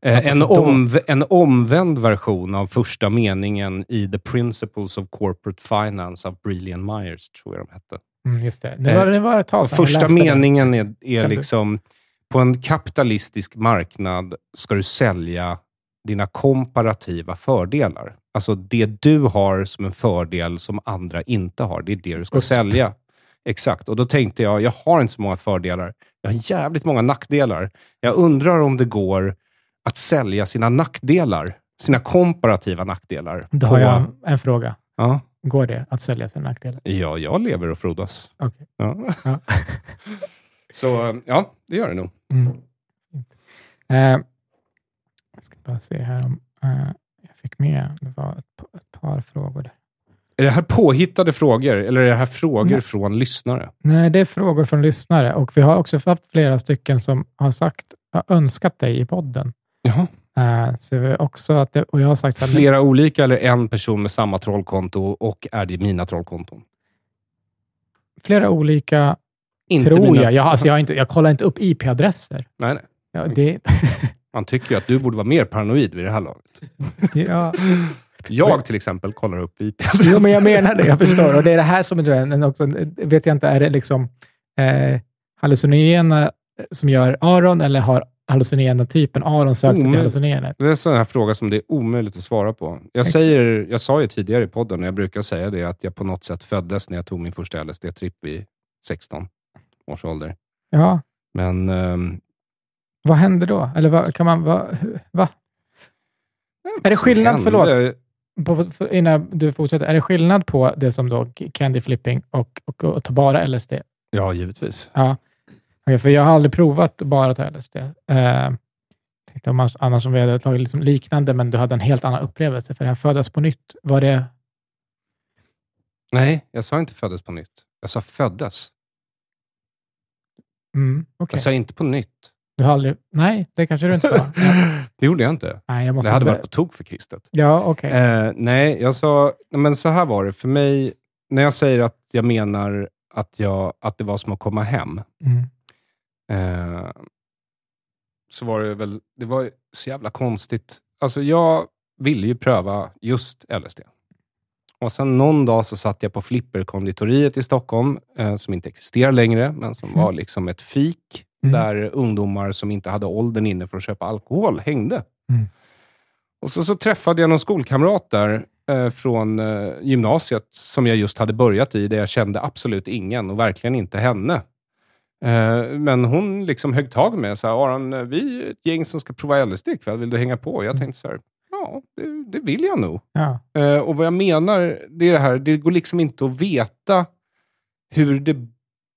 eh, en, omv- en omvänd version av första meningen i The Principles of Corporate Finance av Brilliant Myers, tror jag de hette. Mm, just det. Nu var, det var ett tag sedan Första läste den. meningen är, är liksom, på en kapitalistisk marknad ska du sälja dina komparativa fördelar. Alltså det du har som en fördel som andra inte har. Det är det du ska USP. sälja. Exakt. Och då tänkte jag, jag har inte så många fördelar. Jag har jävligt många nackdelar. Jag undrar om det går att sälja sina nackdelar, sina komparativa nackdelar. Då på- har jag en fråga. ja, Går det att sälja sina nackdelar? ja, jag lever och frodas. Okej. Ja. Ja. *laughs* Så ja, det gör det nog. Mm. Eh, jag ska bara se här om eh, jag fick med. Det var ett, ett par frågor. Där. Är det här påhittade frågor eller är det här frågor Nej. från lyssnare? Nej, det är frågor från lyssnare och vi har också haft flera stycken som har sagt, har önskat dig i podden. Jaha. Eh, så har också att det, och jag har sagt så här, Flera olika eller en person med samma trollkonto och är det mina trollkonton? flera olika Inte Tror mina- jag. Jag, alltså, jag, inte, jag kollar inte upp IP-adresser. Nej, nej. Ja, det, *laughs* Man tycker ju att du borde vara mer paranoid vid det här laget. ja. Jag till exempel kollar upp ip Jo, men jag menar det. Jag förstår. Och det är det här som är en, en också, vet jag inte, är det liksom eh, hallucinogena som gör Aron eller har hallucinogena typen Aron sökt sig till hallucinogener? Det är en sån här fråga som det är omöjligt att svara på. Jag, säger, jag sa ju tidigare i podden, och jag brukar säga det, att jag på något sätt föddes när jag tog min första LSD-tripp vid 16 års ålder. Ja, Men ehm, vad händer då? Eller vad, kan man... Vad, va? Är det skillnad, hände- förlåt, på, för, innan du fortsätter, är det skillnad på det som då candy flipping och, och, och ta bara LSD? Ja, givetvis. Ja, Okej, för jag har aldrig provat bara att ta LSD. Eh, tänkte om man, annars om vi hade tagit liksom liknande, men du hade en helt annan upplevelse. För det här födas på nytt, var det... Nej, jag sa inte föddes på nytt. Jag sa föddes. Mm, okej. Jag sa inte på nytt. Du har aldrig... Nej, det kanske du inte sa. *laughs* Ja. det gjorde jag inte. Nej, jag måste Det hade varit på tok för kristet. Ja, okej. Eh, nej, jag sa, men så här var det. För mig, när jag säger att jag menar att, jag, att det var som att komma hem, Mm. Eh, så var det väl, det var så jävla konstigt. Alltså jag ville ju pröva just LSD. Och sen någon dag så satt jag på Flipperkonditoriet i Stockholm, eh, som inte existerar längre, men som Mm. var liksom ett fik, Mm. där ungdomar som inte hade åldern inne för att köpa alkohol hängde. Mm. Och så, så träffade jag någon skolkamrat där eh, från eh, gymnasiet, som jag just hade börjat i, där jag kände absolut ingen och verkligen inte henne. Eh, men hon liksom högg tag med så här, Aron, eh, vi är ett gäng som ska prova LSD ikväll, vill du hänga på? Jag tänkte så här, ja, det, det vill jag nog. Ja. Eh, och vad jag menar, det är det här, det går liksom inte att veta hur det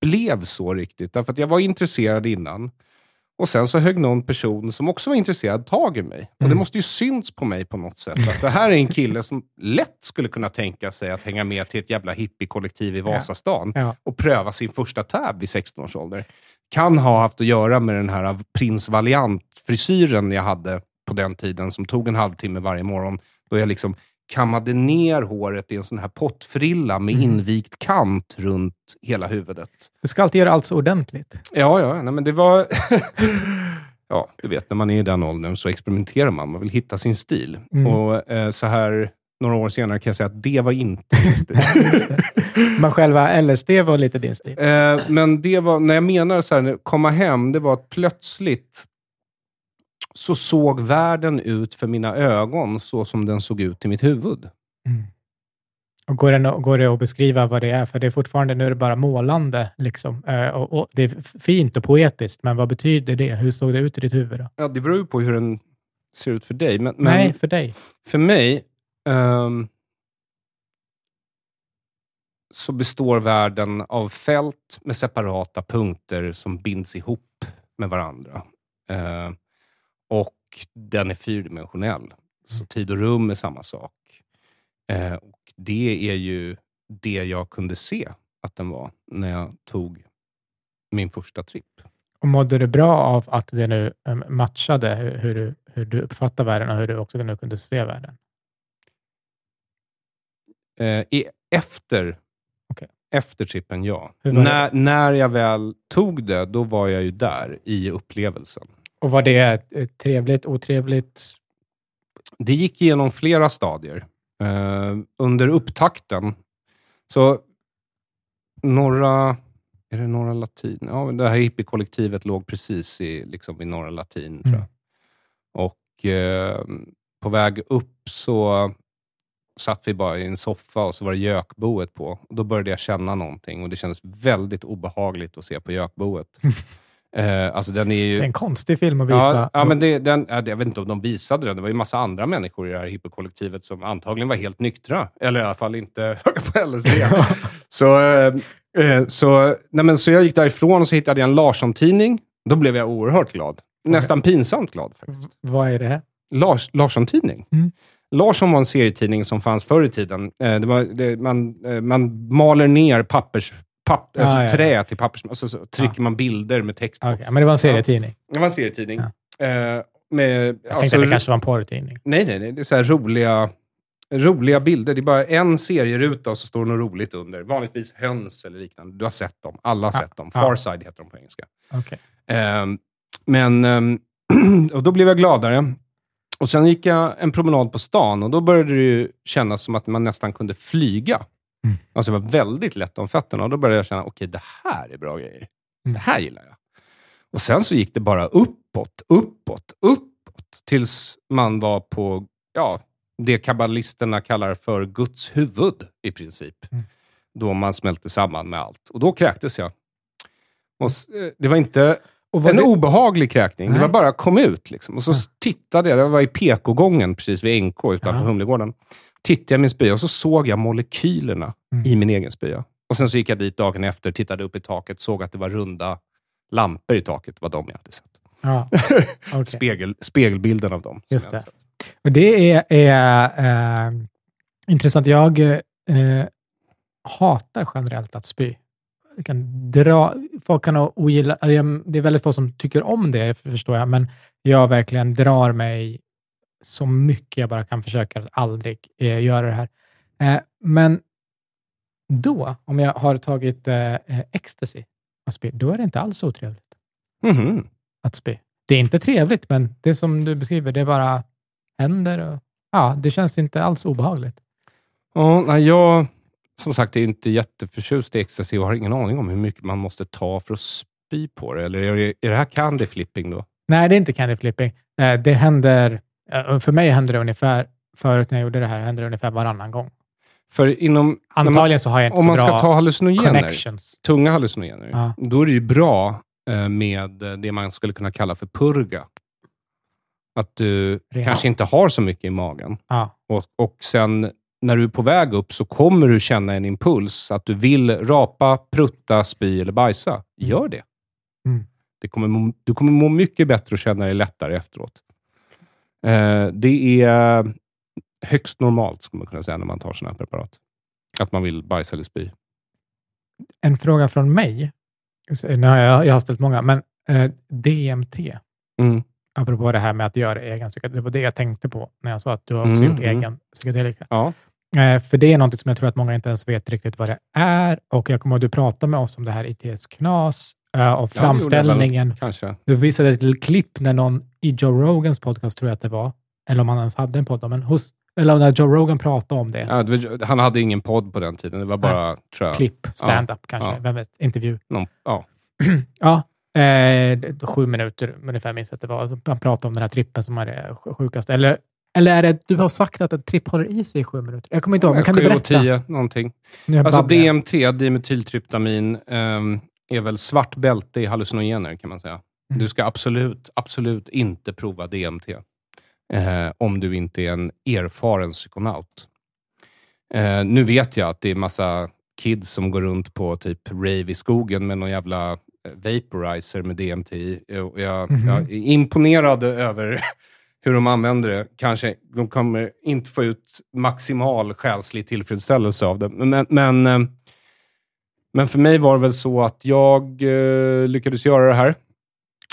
blev så riktigt. Därför att jag var intresserad innan. Och sen så högg någon person som också var intresserad tag i mig. Och det Mm. måste ju synts på mig på något sätt. Att det här är en kille som lätt skulle kunna tänka sig att hänga med till ett jävla hippiekollektiv i Vasastan Ja. och pröva sin första tab vid 16 års ålder. Kan ha haft att göra med den här prins Valiant-frisyren jag hade på den tiden, som tog en halvtimme varje morgon, då jag liksom kammade ner håret i en sån här pottfrilla med Mm. invikt kant runt hela huvudet. Du ska alltid göra allt så ordentligt. Ja, ja, nej, men det var... *laughs* ja, du vet, när man är i den åldern så experimenterar man. Man vill hitta sin stil. Mm. Och eh, så här några år senare kan jag säga att det var inte min stil. *laughs* Men själva LSD var lite din stil. Eh, men det var, när jag menar så här, komma hem, det var att plötsligt så såg världen ut för mina ögon så som den såg ut i mitt huvud. Mm. Och går, det, går det att beskriva vad det är? För det är fortfarande, nu är det bara målande. Liksom. Eh, och, och det är fint och poetiskt, men vad betyder det? Hur såg det ut i ditt huvud? Då? Ja, det beror ju på hur den ser ut för dig. Men, men Nej, för dig. för mig ehm, så består världen av fält med separata punkter som binds ihop med varandra. Eh, och den är fyrdimensionell. Så tid och rum är samma sak. Eh, och det är ju det jag kunde se att den var när jag tog min första tripp. Och mådde du bra av att det nu eh, matchade hur, hur, du, hur du uppfattar världen och hur du också nu kunde se världen? Eh, i, efter, Okej. efter trippen, ja. Det? När, när jag väl tog det, då var jag ju där i upplevelsen. Och var det eh, trevligt, otrevligt? Det gick igenom flera stadier. Eh, under upptakten, så norra... Är det norra latin? Ja, det här hippiekollektivet låg precis i, liksom, i norra latin, tror jag. Mm. Och eh, på väg upp så satt vi bara i en soffa och så var det gökboet på. Och då började jag känna någonting och det kändes väldigt obehagligt att se på gökboet. *laughs* eh, alltså den är ju... Det är en konstig film att visa. Ja, ja, men det, den, ja, jag vet inte om de visade den. Det var ju massa andra människor i det här hippiekollektivet som antagligen var helt nyktra. Eller i alla fall inte *laughs* höga på LSD. så, eh, eh, så, nej, men, så jag gick därifrån och så hittade jag en Larsson-tidning. Då blev jag oerhört glad. Nästan pinsamt glad. faktiskt. Vad är det? Lars, Larsson-tidning. Mm. Larsson var en serietidning som fanns förr i tiden. Eh, det var, det, man, eh, man maler ner pappers, papp, Ah, alltså ja, ja. trä till pappers... Och så trycker man bilder med text på. Okej, men det var en serietidning. Det var en serietidning. Ja. Eh, med, Jag tänkte att det kanske var en porrtidning. Nej, nej, nej. Det är så roliga roliga bilder. Det är bara en serieruta och så står det något roligt under. Vanligtvis höns eller liknande. Du har sett dem. Alla har Ja, sett dem. ja. Farside heter de på engelska. Okej. Ehm, men, ehm, *clears throat* och då blev jag gladare. Och Sen gick jag en promenad på stan och då började det ju kännas som att man nästan kunde flyga. Mm. Alltså det var väldigt lätt om fötterna och då började jag känna, okej, det här är bra grejer. Mm. Det här gillar jag. Och Sen så gick det bara uppåt, uppåt, uppåt, tills man var på ja, det kabbalisterna kallar för Guds huvud i princip. Mm. Då man smälte samman med allt. Och då kräktes jag. Och, eh, det var inte en det, obehaglig kräkning. Det Nej. var bara kom ut. Liksom. Och så Ja. tittade jag, det var i PK-gången precis vid NK utanför Ja. Humlegården. Tittade jag i min spya och så såg jag molekylerna Mm. i min egen spya. Och sen så gick jag dit dagen efter, tittade upp i taket, såg att det var runda lampor i taket. Var de jag hade sett. ja, *laughs* okej. Spegel, spegelbilden av dem. Just det. Och det är, är eh, intressant. Jag eh, hatar generellt att spy. Jag kan dra, folk kan ogilla, det är väldigt få som tycker om det, förstår jag, men jag verkligen drar mig så mycket jag bara kan försöka att aldrig eh, göra det här. Eh, men då, om jag har tagit eh, eh, ecstasy och spy, då är det inte alls otrevligt Mhm. att spy. Det är inte trevligt, men det som du beskriver, det bara händer. Och, ja, det känns inte alls obehagligt. Ja, nej, jag som sagt är inte jätteförtjust i ecstasy och har ingen aning om hur mycket man måste ta för att spy på det. Eller är det, är det här candy flipping då? Nej, det är inte candy flipping. Eh, Det händer, för mig händer det ungefär, förut när jag gjorde det här, hände det ungefär varannan gång. För inom, när man, Antagligen så har jag inte om så man ska bra ta hallucinogener, connections. tunga hallucinogener, Ja. då är det ju bra eh, med eh, det man skulle kunna kalla för purga. Att du Reha. kanske inte har så mycket i magen. Ja, Och, och sen när du är på väg upp så kommer du känna en impuls att du vill rapa, prutta, spy eller bajsa. Gör det. Mm. det kommer, du kommer må mycket bättre och känna dig lättare efteråt. Eh, det är högst normalt, skulle man kunna säga, när man tar sådana här preparat. Att man vill bajsa eller spy. en fråga från mig. Nu har jag, jag har ställt många, men eh, DMT, Mm. apropå det här med att göra egen psykedelika, det var det jag tänkte på när jag sa att du har också Mm, gjort mm. egen psykedelika. Ja. Eh, för det är något som jag tror att många inte ens vet riktigt vad det är. Och jag kommer att du pratade med oss om det här ITS Knas eh, och Ja, väl. framställningen. Kanske. Du visade ett litet klipp när någon i Joe Rogans podcast, tror jag att det var, eller om han ens hade en podd, men hos, eller när Joe Rogan pratade om det. Ja, han hade ingen podd på den tiden. Det var bara, tror jag, Klipp, stand-up kanske, ja. vem vet, intervju. någon, ja. *clears throat* Ja, eh, sju minuter ungefär minns jag att det var. Han pratade om den här trippen som är det sj- sjukaste. Eller, eller är det, du har sagt att en tripp håller i sig i sju minuter? Jag kommer inte ihåg, men kan du Sju och berätta? tio, någonting. Alltså. DMT, dimethyltryptamin, ehm, är väl svart bälte i hallucinogener kan man säga. Mm. Du ska absolut, absolut inte prova DMT. Eh, om du inte är en erfaren psykonaut. Eh, nu vet jag att det är massa kids som går runt på typ rave i skogen med någon jävla eh, vaporizer med DMT. Och Jag, Mhm. jag är imponerad över *laughs* hur de använder det. Kanske de kommer inte få ut maximal själslig tillfredsställelse av det. Men, men, eh, men för mig var det väl så att jag eh, lyckades göra det här.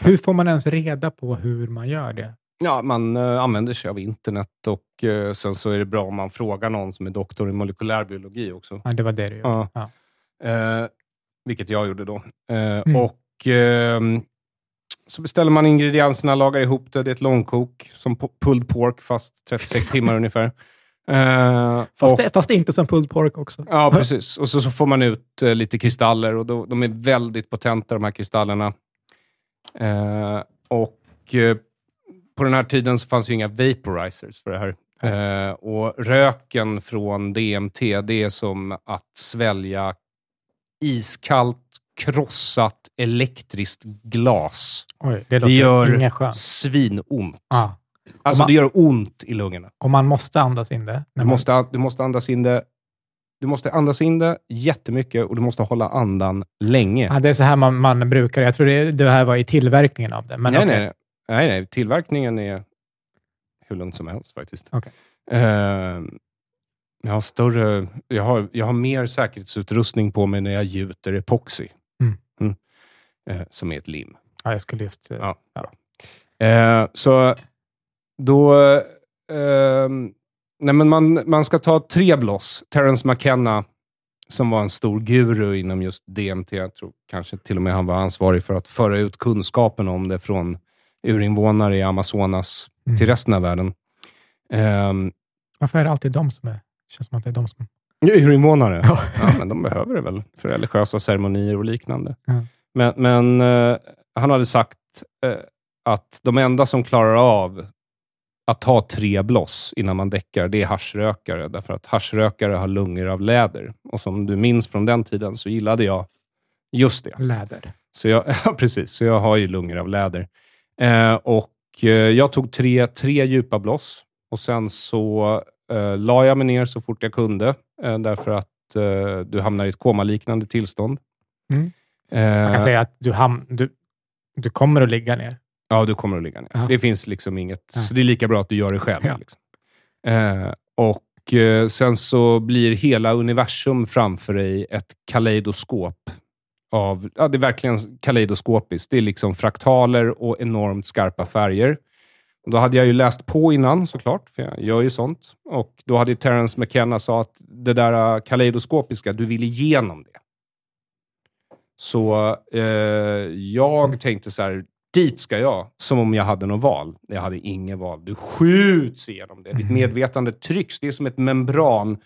Hur får man ens reda på hur man gör det? Ja, man eh, använder sig av internet och eh, sen så är det bra om man frågar någon som är doktor i molekylärbiologi också. Ja, det var det du gjorde. Ja. Ja. Eh, vilket jag gjorde då. Eh, Mm. Och ehm, så beställer man ingredienserna, lagar ihop det. Det är ett långkok, som pulled pork, fast 36 timmar *laughs* ungefär. Eh, Fast, och, det, fast inte som pulled pork också. Ja, precis. Och så, så får man ut eh, lite kristaller och då, de är väldigt potenta de här kristallerna. Eh, och eh, på den här tiden så fanns ju inga vaporizers för det här. Eh, och röken från DMT, det är som att svälja iskallt, krossat elektriskt glas. Oj, det Det gör svinont. Ja. Alltså man- det gör ont i lungorna. Och man måste andas in det. Du man- måste, du måste andas in det du måste andas in det jättemycket och du måste hålla andan länge. Ja, det är så här man, man brukar. Jag tror det, det här var i tillverkningen av det. Men nej, okej. nej, nej, nej, tillverkningen är hur lugnt som helst faktiskt. Okej. Eh, jag, har större, jag, har, jag har mer säkerhetsutrustning på mig när jag gjuter epoxy, Mm. Eh, som är ett lim. Ja, jag skulle just... eh, Ja, bra. Eh, så då... ehm, nej, men man, man ska ta tre bloss. Terence McKenna, som var en stor guru inom just DMT. Jag tror kanske till och med han var ansvarig för att föra ut kunskapen om det från urinvånare i Amazonas Mm. till resten av världen. Um, Varför är det alltid de som är... Känns som att det är de som... urinvånare? Ja. Ja, men de behöver det väl för religiösa ceremonier och liknande. Ja. Men, men eh, han hade sagt eh, att de enda som klarar av att ta tre bloss innan man däckar, det är haschrökare. Därför att haschrökare har lungor av läder. Och som du minns från den tiden så gillade jag just det. Läder. Så jag, *laughs* ja, precis. Så jag har ju lungor av läder. Eh, och eh, jag tog tre, tre djupa bloss och sen så eh, la jag mig ner så fort jag kunde, eh, därför att eh, du hamnar i ett komaliknande tillstånd. Mm. Eh, Man kan säga att du, ham, du, du kommer att ligga ner. Ja, du kommer att ligga ner. Ja. Det finns liksom inget, Ja. så det är lika bra att du gör det själv. Ja. Liksom. Eh, och eh, sen så blir hela universum framför dig ett kaleidoskop. Av, ja, det är verkligen kaleidoskopiskt. Det är liksom fraktaler och enormt skarpa färger. Då hade jag ju läst på innan såklart, för jag gör ju sånt. Och då hade Terence McKenna sa att det där eh, kaleidoskopiska, du vill igenom det. Så eh, jag tänkte så här, dit ska jag, som om jag hade något val. Jag hade inget val. Du skjuts igenom det. Ditt Mhm. medvetande trycks. Det är som ett membran.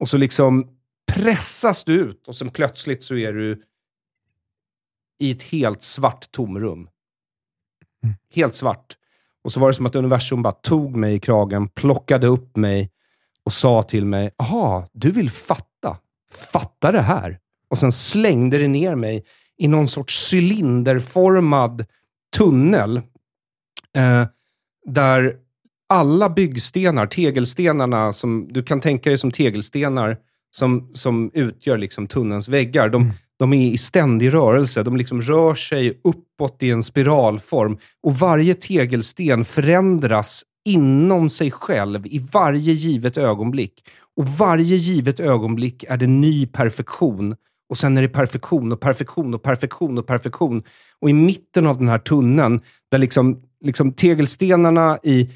Och så liksom pressas du ut och sen plötsligt så är du i ett helt svart tomrum. Mm. Helt svart. Och så var det som att universum bara tog mig i kragen, plockade upp mig och sa till mig, aha, du vill fatta. Fatta det här. Och sen slängde det ner mig i någon sorts cylinderformad tunnel eh, där alla byggstenar, tegelstenarna, som du kan tänka dig som tegelstenar som, som utgör liksom tunnelns väggar, de, Mm. de är i ständig rörelse. De liksom rör sig uppåt i en spiralform och varje tegelsten förändras inom sig själv i varje givet ögonblick. Och varje givet ögonblick är det ny perfektion. Och sen är det perfektion och perfektion och perfektion och perfektion. Och i mitten av den här tunneln, där liksom, liksom tegelstenarna i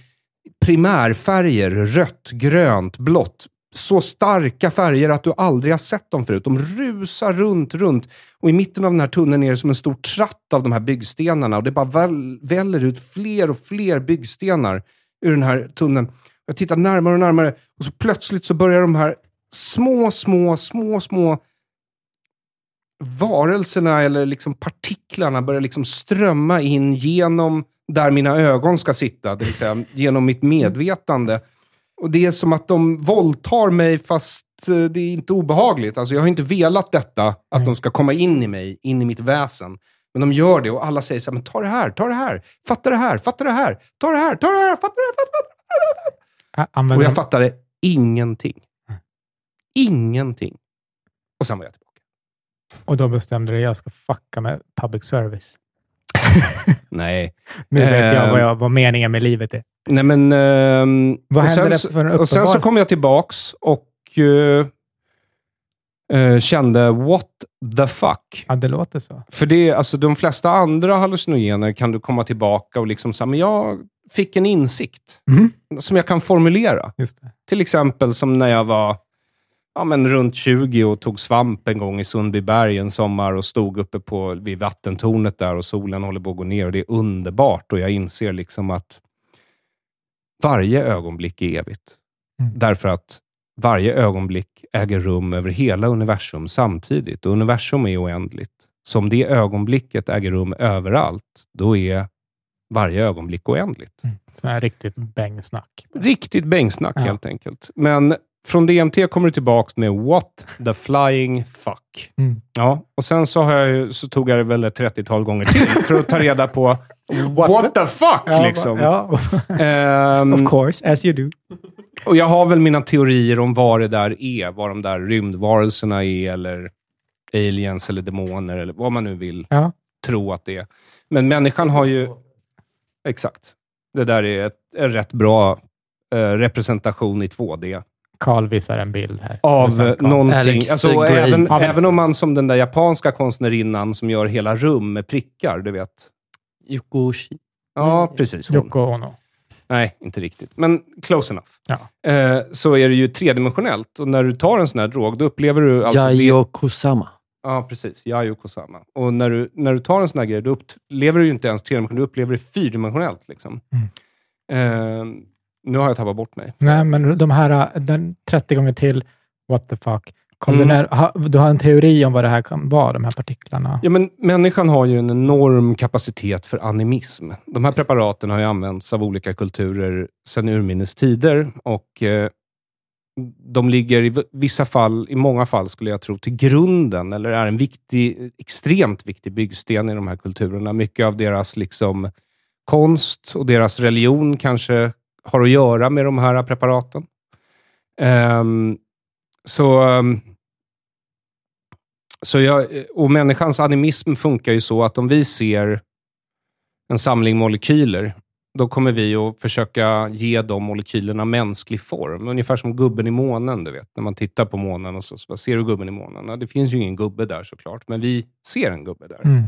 primärfärger, rött, grönt, blått, så starka färger att du aldrig har sett dem förut. De rusar runt, runt. Och i mitten av den här tunneln är det som en stor tratt av de här byggstenarna. Och det bara väl, väller ut fler och fler byggstenar ur den här tunneln. Jag tittar närmare och närmare och så plötsligt så börjar de här små, små, små, små varelserna eller liksom partiklarna börjar liksom strömma in genom där mina ögon ska sitta, det vill säga genom mitt medvetande. Och Det är som att de våldtar mig fast eh, det är inte obehagligt. Alltså jag har inte velat detta, att Nej. de ska komma in i mig, in i mitt väsen. Men de gör det och alla säger så här, men ta det här, ta det här, fatta det här, fatta det här, ta det här, ta det här, fatta det här, fatta det här. Ä- Och Använder jag de, fattade ingenting. Ingenting. Och sen var jag tillbaka. Och då bestämde du att jag ska fucka med public service. *laughs* Nej. Nu vet jag Eh, vad, jag vad meningen med livet är. Nej, men... ehm, Vad och hände sen det för en Och sen så kom jag tillbaks och eh, eh, kände, what the fuck? Ja, det låter så. För det, alltså, de flesta andra hallucinogener kan du komma tillbaka och liksom säga, men jag fick en insikt Mhm. som jag kan formulera. Just det. Till exempel som när jag var ja, men runt 20 och tog svamp en gång i Sundbyberg en sommar och stod uppe på, vid vattentornet där och solen håller på att gå ner och det är underbart och jag inser liksom att varje ögonblick är evigt. Mm. Därför att varje ögonblick äger rum över hela universum samtidigt och universum är oändligt. Så om det ögonblicket äger rum överallt, då är varje ögonblick oändligt. Mm. Sån här riktigt bängsnack. Riktigt bängsnack Ja. helt enkelt. Men från DMT kommer du tillbaka med What the flying fuck. Mm. Ja, och sen så, har jag, så tog jag det väl ett 30-tal gånger till för att ta reda på What, the fuck liksom. Ja, Ehm, of course, as you do. och jag har väl mina teorier om vad det där är. Vad de där rymdvarelserna är, eller aliens, eller demoner, eller vad man nu vill Ja. tro att det är. Men människan har ju... Exakt. Det där är ett, en rätt bra eh, representation i 2D. Carl visar en bild här. Av någonting. Alex Alltså, även, Alex. även om man som den där japanska konstnärinnan som gör hela rum med prickar, du vet. Yoko Oshii. Ja, Mm. precis. Hon. Yoko Ono. Nej, inte riktigt. Men close enough. Ja. Eh, så är det ju tredimensionellt. Och när du tar en sån här drog, då upplever du... Alltså Yayo Kusama. Ja, precis. Yayo Kusama. Och när du, när du tar en sån här grej, då upplever du ju inte ens tredimensionellt, du upplever det fyrdimensionellt. Liksom. Eh, nu har jag tappat bort mig. Nej, men de här den 30 gånger till, what the fuck. Kom Mm. du, när, ha, du har en teori om vad det här kan vara, de här partiklarna? Ja, men människan har ju en enorm kapacitet för animism. De här preparaten har ju använts av olika kulturer sedan urminnes tider och eh, de ligger i vissa fall, i många fall skulle jag tro, till grunden eller är en viktig, extremt viktig byggsten i de här kulturerna. Mycket av deras liksom, konst och deras religion kanske har att göra med de här preparaten. Ehm, så ehm, så jag, och människans animism funkar ju så att om vi ser en samling molekyler, då kommer vi att försöka ge de molekylerna mänsklig form. Ungefär som gubben i månen, du vet. När man tittar på månen och så, så bara, ser du gubben i månen? Ja, det finns ju ingen gubbe där såklart, men vi ser en gubbe där. Mm.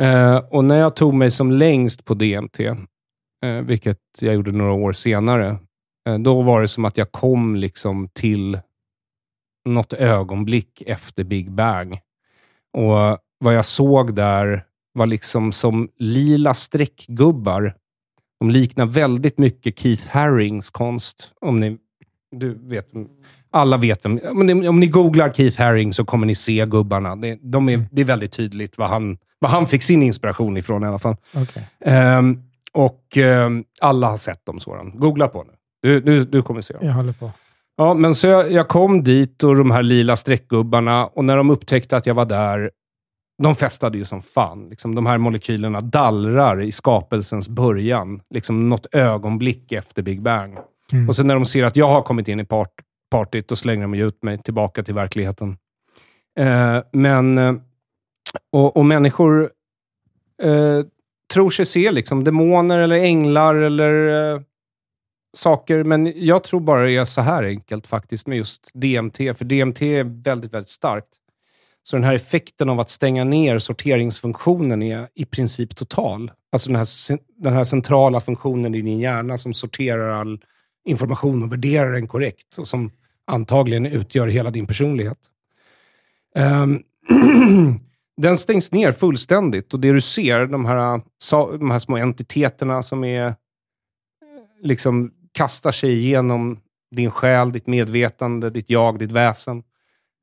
Eh, och när jag tog mig som längst på DMT, eh, vilket jag gjorde några år senare, eh, då var det som att jag kom liksom till något ögonblick efter Big Bang. Och vad jag såg där var liksom som lila streckgubbar. De liknar väldigt mycket Keith Harrings konst. Om ni, du vet, alla vet vem. Om ni, om ni googlar Keith Haring så kommer ni se gubbarna. Det, de är, det är väldigt tydligt vad han, vad han fick sin inspiration ifrån i alla fall. Okej. Ehm, och ehm, alla har sett dem, Soran. Googla på nu. Du, du, du kommer se dem. Jag håller på. Ja, men så jag, jag kom dit och de här lila streckgubbarna och när de upptäckte att jag var där, de festade ju som fan. Liksom, de här molekylerna dallrar i skapelsens början, liksom något ögonblick efter Big Bang. Mm. Och sen när de ser att jag har kommit in i part, partyt, då slänger de ut mig tillbaka till verkligheten. Eh, men, eh, och, och människor eh, tror sig se liksom demoner eller änglar eller eh, saker, men jag tror bara det är så här enkelt faktiskt med just DMT, för DMT är väldigt, väldigt starkt. Så den här effekten av att stänga ner sorteringsfunktionen är i princip total. Alltså den här, den här centrala funktionen i din hjärna som sorterar all information och värderar den korrekt och som antagligen utgör hela din personlighet. Um, *clears throat* *clears throat* den stängs ner fullständigt och det du ser, de här, de här små entiteterna som är liksom kastar sig igenom din själ, ditt medvetande, ditt jag, ditt väsen.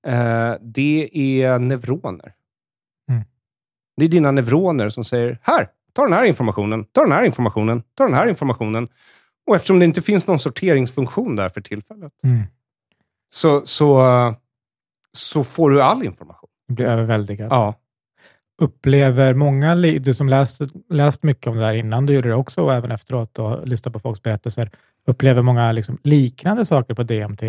Eh, det är neuroner. Mm. Det är dina neuroner som säger, här, ta den här informationen, ta den här informationen, ta den här informationen. Och eftersom det inte finns någon sorteringsfunktion där för tillfället, Mm. så, så, så får du all information. Jag blir överväldigad. Ja. Upplever många, du som läst, läst mycket om det här innan, du gjorde det också och även efteråt och lyssnat på folks berättelser, upplever många liksom liknande saker på DMT?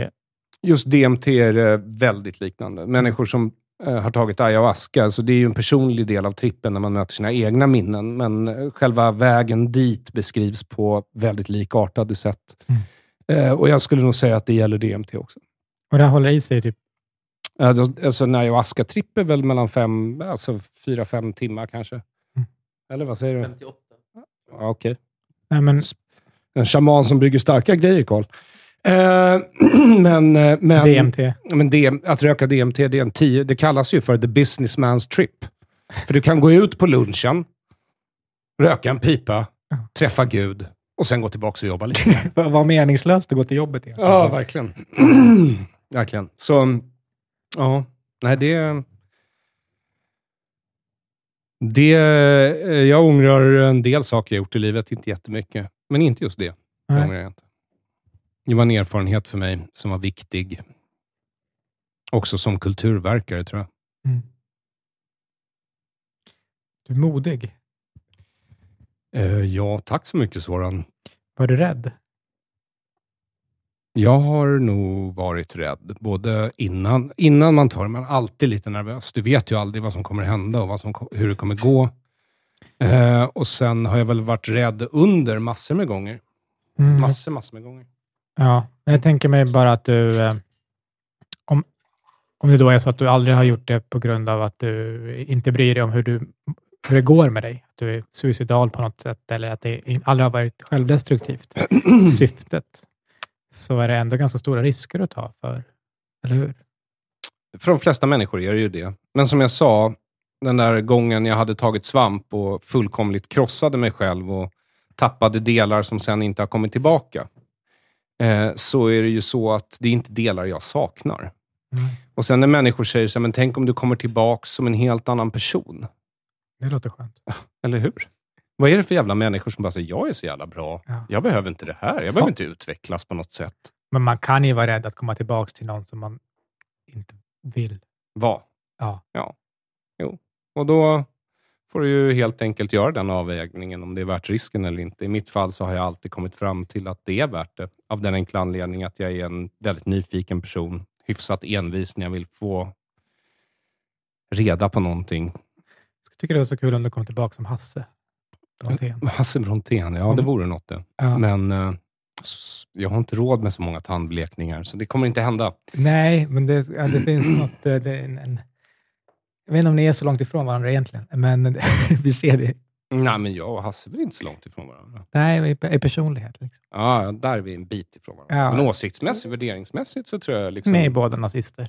Just DMT är eh, väldigt liknande. Människor som eh, har tagit ayahuasca, så det är ju en personlig del av trippen när man möter sina egna minnen, men eh, själva vägen dit beskrivs på väldigt likartade sätt. Eh, och jag skulle nog säga att det gäller DMT också. Och det här håller i sig typ Alltså en ayahuasca-tripp är väl mellan fem, alltså fyra, fem timmar kanske. Eller vad säger du? 58. Ja, Okej. Nej, men En shaman som bygger starka grejer, Karl. Eh, *clears throat* men, eh, men, DMT. Men DM, att röka DMT, det, är en tio, det kallas ju för the businessman's trip. För du kan gå ut på lunchen, röka en pipa, träffa Gud och sen gå tillbaka och jobba lite. *laughs* Vad vad meningslöst att gå till jobbet egentligen. ja, verkligen. *clears throat* verkligen. Så, ja, nej det... Det, eh, jag ångrar en del saker jag gjort i livet, inte jättemycket. Men inte just det. Det ångrar jag inte. Det var en erfarenhet för mig som var viktig. Också som kulturverkare, tror jag. Mm. Du är modig. Eh, ja, tack så mycket Soran. Var du rädd? Jag har nog varit rädd, både innan, innan man tar det, man är alltid lite nervös. Du vet ju aldrig vad som kommer hända och vad som, hur det kommer gå. Eh, och sen har jag väl varit rädd under massor med gånger. Mm. Massor, massor med gånger. Ja, jag tänker mig bara att du, eh, om, om det då är så att du aldrig har gjort det på grund av att du inte bryr dig om hur du hur det går med dig. Att du är suicidal på något sätt eller att det aldrig har varit självdestruktivt *clears throat* syftet. Så är det ändå ganska stora risker att ta för, eller hur? För de flesta människor är det ju det. Men som jag sa, den där gången jag hade tagit svamp och fullkomligt krossade mig själv och tappade delar som sen inte har kommit tillbaka, eh, så är det ju så att det är inte delar jag saknar. Och sen när människor säger så här, men tänk om du kommer tillbaka som en helt annan person. Det låter skönt. Eller hur? Vad är det för jävla människor som bara säger, jag är så jävla bra. Ja. Jag behöver inte det här. Jag behöver inte utvecklas på något sätt. Men man kan ju vara rädd att komma tillbaka till någon som man inte vill. Vad? Ja. Ja. Jo. Och då får du ju helt enkelt göra den avvägningen om det är värt risken eller inte. I mitt fall så har jag alltid kommit fram till att det är värt det. Av den enkla anledningen att jag är en väldigt nyfiken person. Hyfsat envis när jag vill få reda på någonting. Jag tycker det var så kul om du kom tillbaka som Hasse. Brontén. Hasse Brontén, ja Mm. det vore något det. Ja. Men eh, jag har inte råd med så många tandblekningar, så det kommer inte hända. Nej, men det, ja, det finns *clears throat* något... eh, Det en, en, jag vet inte om ni är så långt ifrån varandra egentligen, men *laughs* vi ser det. Nej, men jag och Hasse är inte så långt ifrån varandra. Nej, i, personlighet. Liksom. Ja, där är vi en bit ifrån varandra. Ja. Men åsiktsmässigt, värderingsmässigt så tror jag liksom... Ni är båda nazister.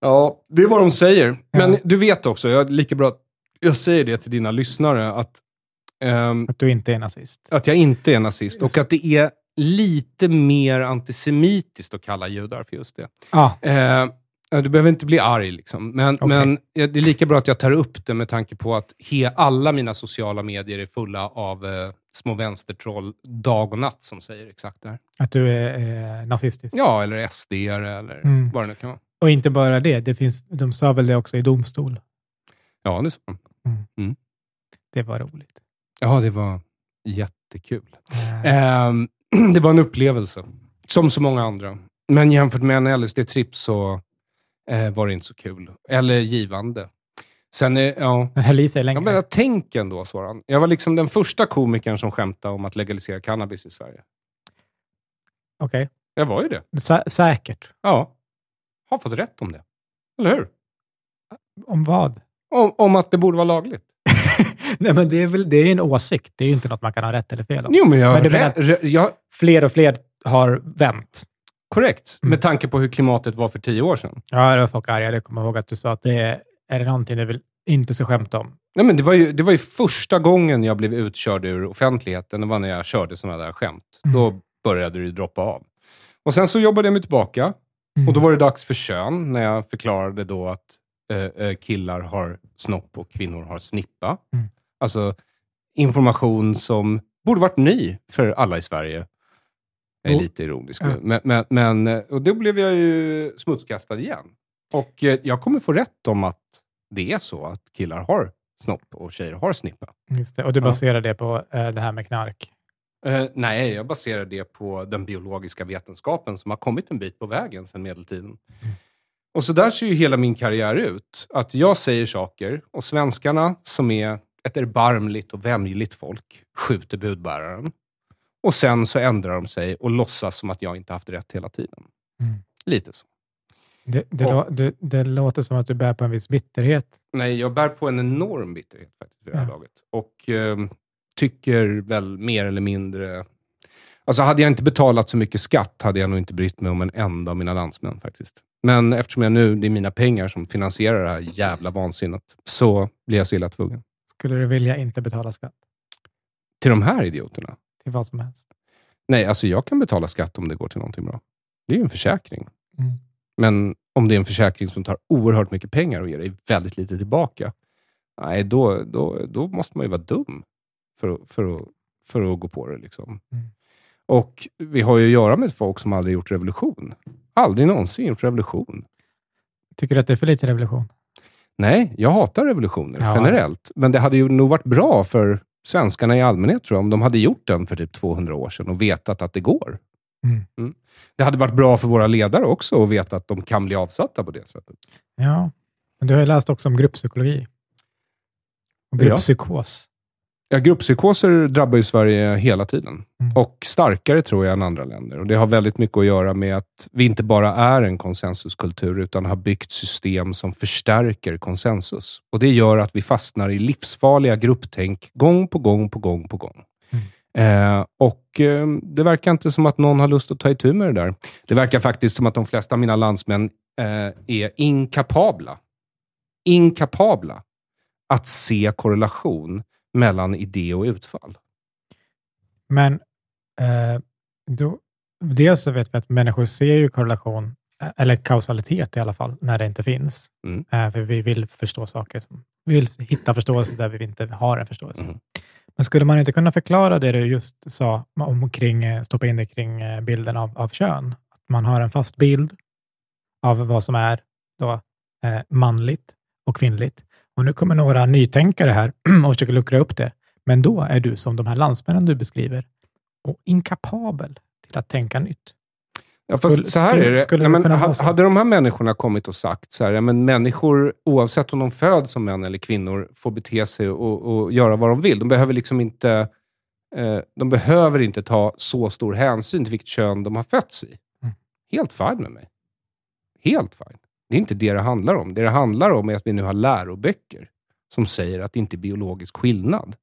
Ja, det är vad de säger. Men Ja. du vet också, jag, lika bra jag säger det till dina lyssnare, att, ehm, Att du inte är nazist. att jag inte är nazist och att det är lite mer antisemitiskt att kalla judar för just det. Eh, ja, du behöver inte bli arg, liksom. men, Okej. men det är lika bra att jag tar upp det med tanke på att he, alla mina sociala medier är fulla av eh, små vänstertroll dag och natt som säger exakt det här. att du är eh, nazistisk. Ja, eller SD eller Mm. vad det nu kan vara. Och inte bara det, det finns, de sa väl det också i domstol. Ja, det är så. Det var roligt. Ja, det var jättekul. Eh, Ehm, *clears throat* det var en upplevelse, som så många andra. Men jämfört med en LSD-tripp så eh, var det inte så kul. Eller givande. Sen, är, ja, Men höll i sig jag längre. menar, tänk ändå, Soran. Jag var liksom den första komikern som skämtade om att legalisera cannabis i Sverige. Okej. Jag var ju det. Sä- säkert. Ja. Har fått rätt om det. Eller hur? Om vad? Om, om att det borde vara lagligt. *laughs* Nej, men det är väl det är en åsikt. Det är ju inte något man kan ha rätt eller fel om. Jo, men jag... Men menar rä- rä- jag Fler och fler har vänt. korrekt. Mm. Med tanke på hur klimatet var för tio år sedan. Ja, det var folk arga. Jag kommer ihåg att du sa att det är, är det någonting du vill inte så skämta om. Nej, men det, var ju, det var ju första gången jag blev utkörd ur offentligheten. Det var när jag körde sådana där skämt. Mm. Då började det droppa av. Och Sen så jobbade jag mig tillbaka. Mm. Och Då var det dags för kön, när jag förklarade då att eh, eh, killar har snopp och kvinnor har snippa. Mm. Alltså information som borde varit ny för alla i Sverige. Jag är lite ironisk Ja. nu. Men, men, men, eh, och då blev jag ju smutskastad igen. Och eh, jag kommer få rätt om att det är så att killar har snopp och tjejer har snippa. Just det. Och du Ja. baserar det på eh, det här med knark. Eh, nej, jag baserar det på den biologiska vetenskapen som har kommit en bit på vägen sedan medeltiden. Och så där ser ju hela min karriär ut. Att jag säger saker och svenskarna, som är ett erbarmligt och vämjeligt folk, skjuter budbäraren. Och sen så ändrar de sig och låtsas som att jag inte haft rätt hela tiden. Mm. Lite så. Det, det, Och- det, det låter som att du bär på en viss bitterhet. Nej, jag bär på en enorm bitterhet faktiskt vid det här Ja. laget. Och eh, tycker väl mer eller mindre... Alltså hade jag inte betalat så mycket skatt hade jag nog inte brytt mig om en enda av mina landsmän faktiskt. Men eftersom jag nu, det är mina pengar som finansierar det här jävla vansinnet, så blir jag så illa tvungen. Skulle du vilja inte betala skatt Till de här idioterna? till vad som helst? Nej, alltså jag kan betala skatt om det går till någonting bra. Det är ju en försäkring. Mm. Men om det är en försäkring som tar oerhört mycket pengar och ger dig väldigt lite tillbaka, nej, då, då, då måste man ju vara dum för, att- för, att, för att gå på det. Liksom. Mm. Och vi har ju att göra med folk som aldrig gjort revolution. Aldrig någonsin gjort revolution. Tycker du att det är för lite revolution? Nej, jag hatar revolutioner Ja. generellt. Men det hade ju nog varit bra för svenskarna i allmänhet, tror jag, om de hade gjort den för typ 200 år sedan och vetat att det går. Mm. Det hade varit bra för våra ledare också att veta att de kan bli avsatta på det sättet. Ja, men du har ju läst också om grupppsykologi. Och grupppsykos. Ja, grupppsykoser drabbar ju Sverige hela tiden. Mm. Och starkare tror jag än andra länder. Och Det har väldigt mycket att göra med att vi inte bara är en konsensuskultur, utan har byggt system som förstärker konsensus. Och Det gör att vi fastnar i livsfarliga grupptänk gång på gång på gång på gång. Eh, och eh, Det verkar inte som att någon har lust att ta itu med det där. Det verkar faktiskt som att de flesta av mina landsmän eh, är inkapabla. Inkapabla att se korrelation mellan idé och utfall. Men eh, då, dels så vet vi att människor ser ju korrelation, eh, eller kausalitet i alla fall, när det inte finns. Mm. Eh, för vi vill förstå saker. Som, vi vill hitta förståelse där vi inte har en förståelse. Mm. Men skulle man inte kunna förklara det du just sa, om kring, eh, stoppa in det kring eh, bilden av, av kön? Att man har en fast bild av vad som är då, eh, manligt och kvinnligt. Och nu kommer några nytänkare här *clears throat* och försöker luckra upp det. Men då är du som de här landsmännen du beskriver och inkapabel till att tänka nytt. Ja, fast Skulle- så här skulle- är det. skulle Nej, det men, hade de här människorna kommit och sagt så här, ja, men människor, oavsett om de föds som män eller kvinnor, får bete sig och, och göra vad de vill. De behöver liksom inte eh, de behöver inte ta så stor hänsyn till vilket kön de har fötts i. Mm. Helt fine med mig. Helt fine. Det är inte det det handlar om. Det det handlar om är att vi nu har läroböcker som säger att det inte är biologisk skillnad.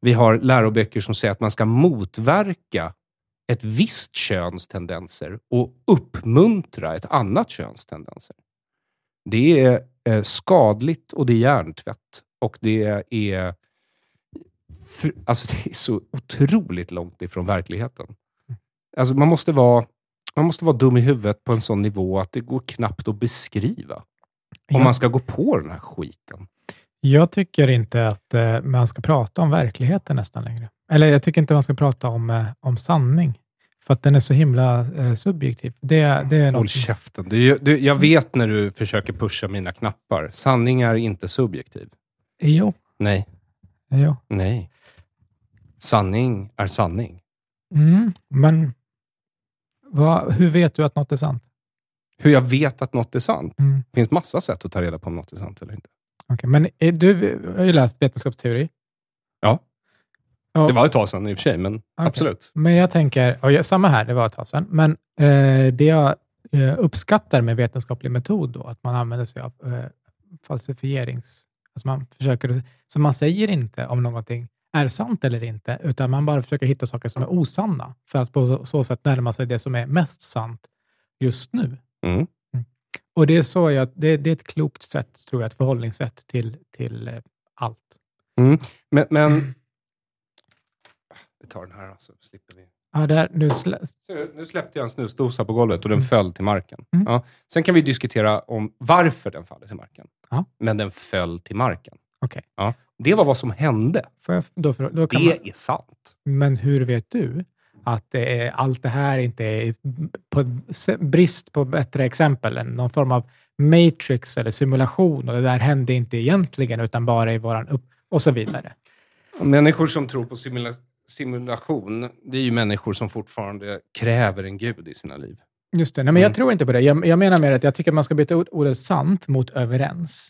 Vi har läroböcker som säger att man ska motverka ett visst köns tendenser och uppmuntra ett annat köns tendenser. Det är eh, skadligt och det är hjärntvätt. Och det är, alltså det är så otroligt långt ifrån verkligheten. Alltså man, måste vara, man måste vara dum i huvudet på en sån nivå att det går knappt att beskriva. Om Jag, man ska gå på den här skiten. jag tycker inte att eh, man ska prata om verkligheten nästan längre. Eller jag tycker inte man ska prata om, eh, om sanning. För att den är så himla eh, subjektiv. Det, det är Håll något som, käften. Du, du, jag vet när du försöker pusha mina knappar. Sanning är inte subjektiv. Jo, Nej, jo. nej. Sanning är sanning. Mm, men vad, hur vet du att något är sant? Hur jag vet att något är sant? Mm. Det finns massa sätt att ta reda på om något är sant eller inte. okej. Men är, du har ju läst vetenskapsteori. Ja. Ja, Det var ett tag sedan i och för sig, men absolut. Men jag tänker, och jag, samma här, det var ett tag sedan, men eh, det jag eh, uppskattar med vetenskaplig metod då, att man använder sig av eh, falsifierings... Alltså man försöker, så man säger inte om någonting är sant eller inte, utan man bara försöker hitta saker som är osanna, för att på så, sätt närma sig det som är mest sant just nu. Mm. Och det är, så jag, det, det är ett klokt sätt, tror jag, ett förhållningssätt till, till eh, allt. Men, men... Vi tar den här så slipper vi. Ja, där, nu slä, Nu släppte jag en snusdosa på golvet och den Mm. föll till marken. Mm. Ja. Sen kan vi diskutera om varför den faller till marken. Ja. Men den föll till marken. Okej. Ja. Det var vad som hände. får jag, då, för- då kan man, Det är sant. Men hur vet du att är, allt det här inte är på se- brist på bättre exempel än någon form av matrix eller simulation och det där hände inte egentligen utan bara i våran upp och så vidare. Människor som tror på simula simulation, det är ju människor som fortfarande kräver en gud i sina liv. Just det. Nej, men jag Mm. tror inte på det. Jag, jag menar mer att jag tycker att man ska byta ut ordet sant mot överens.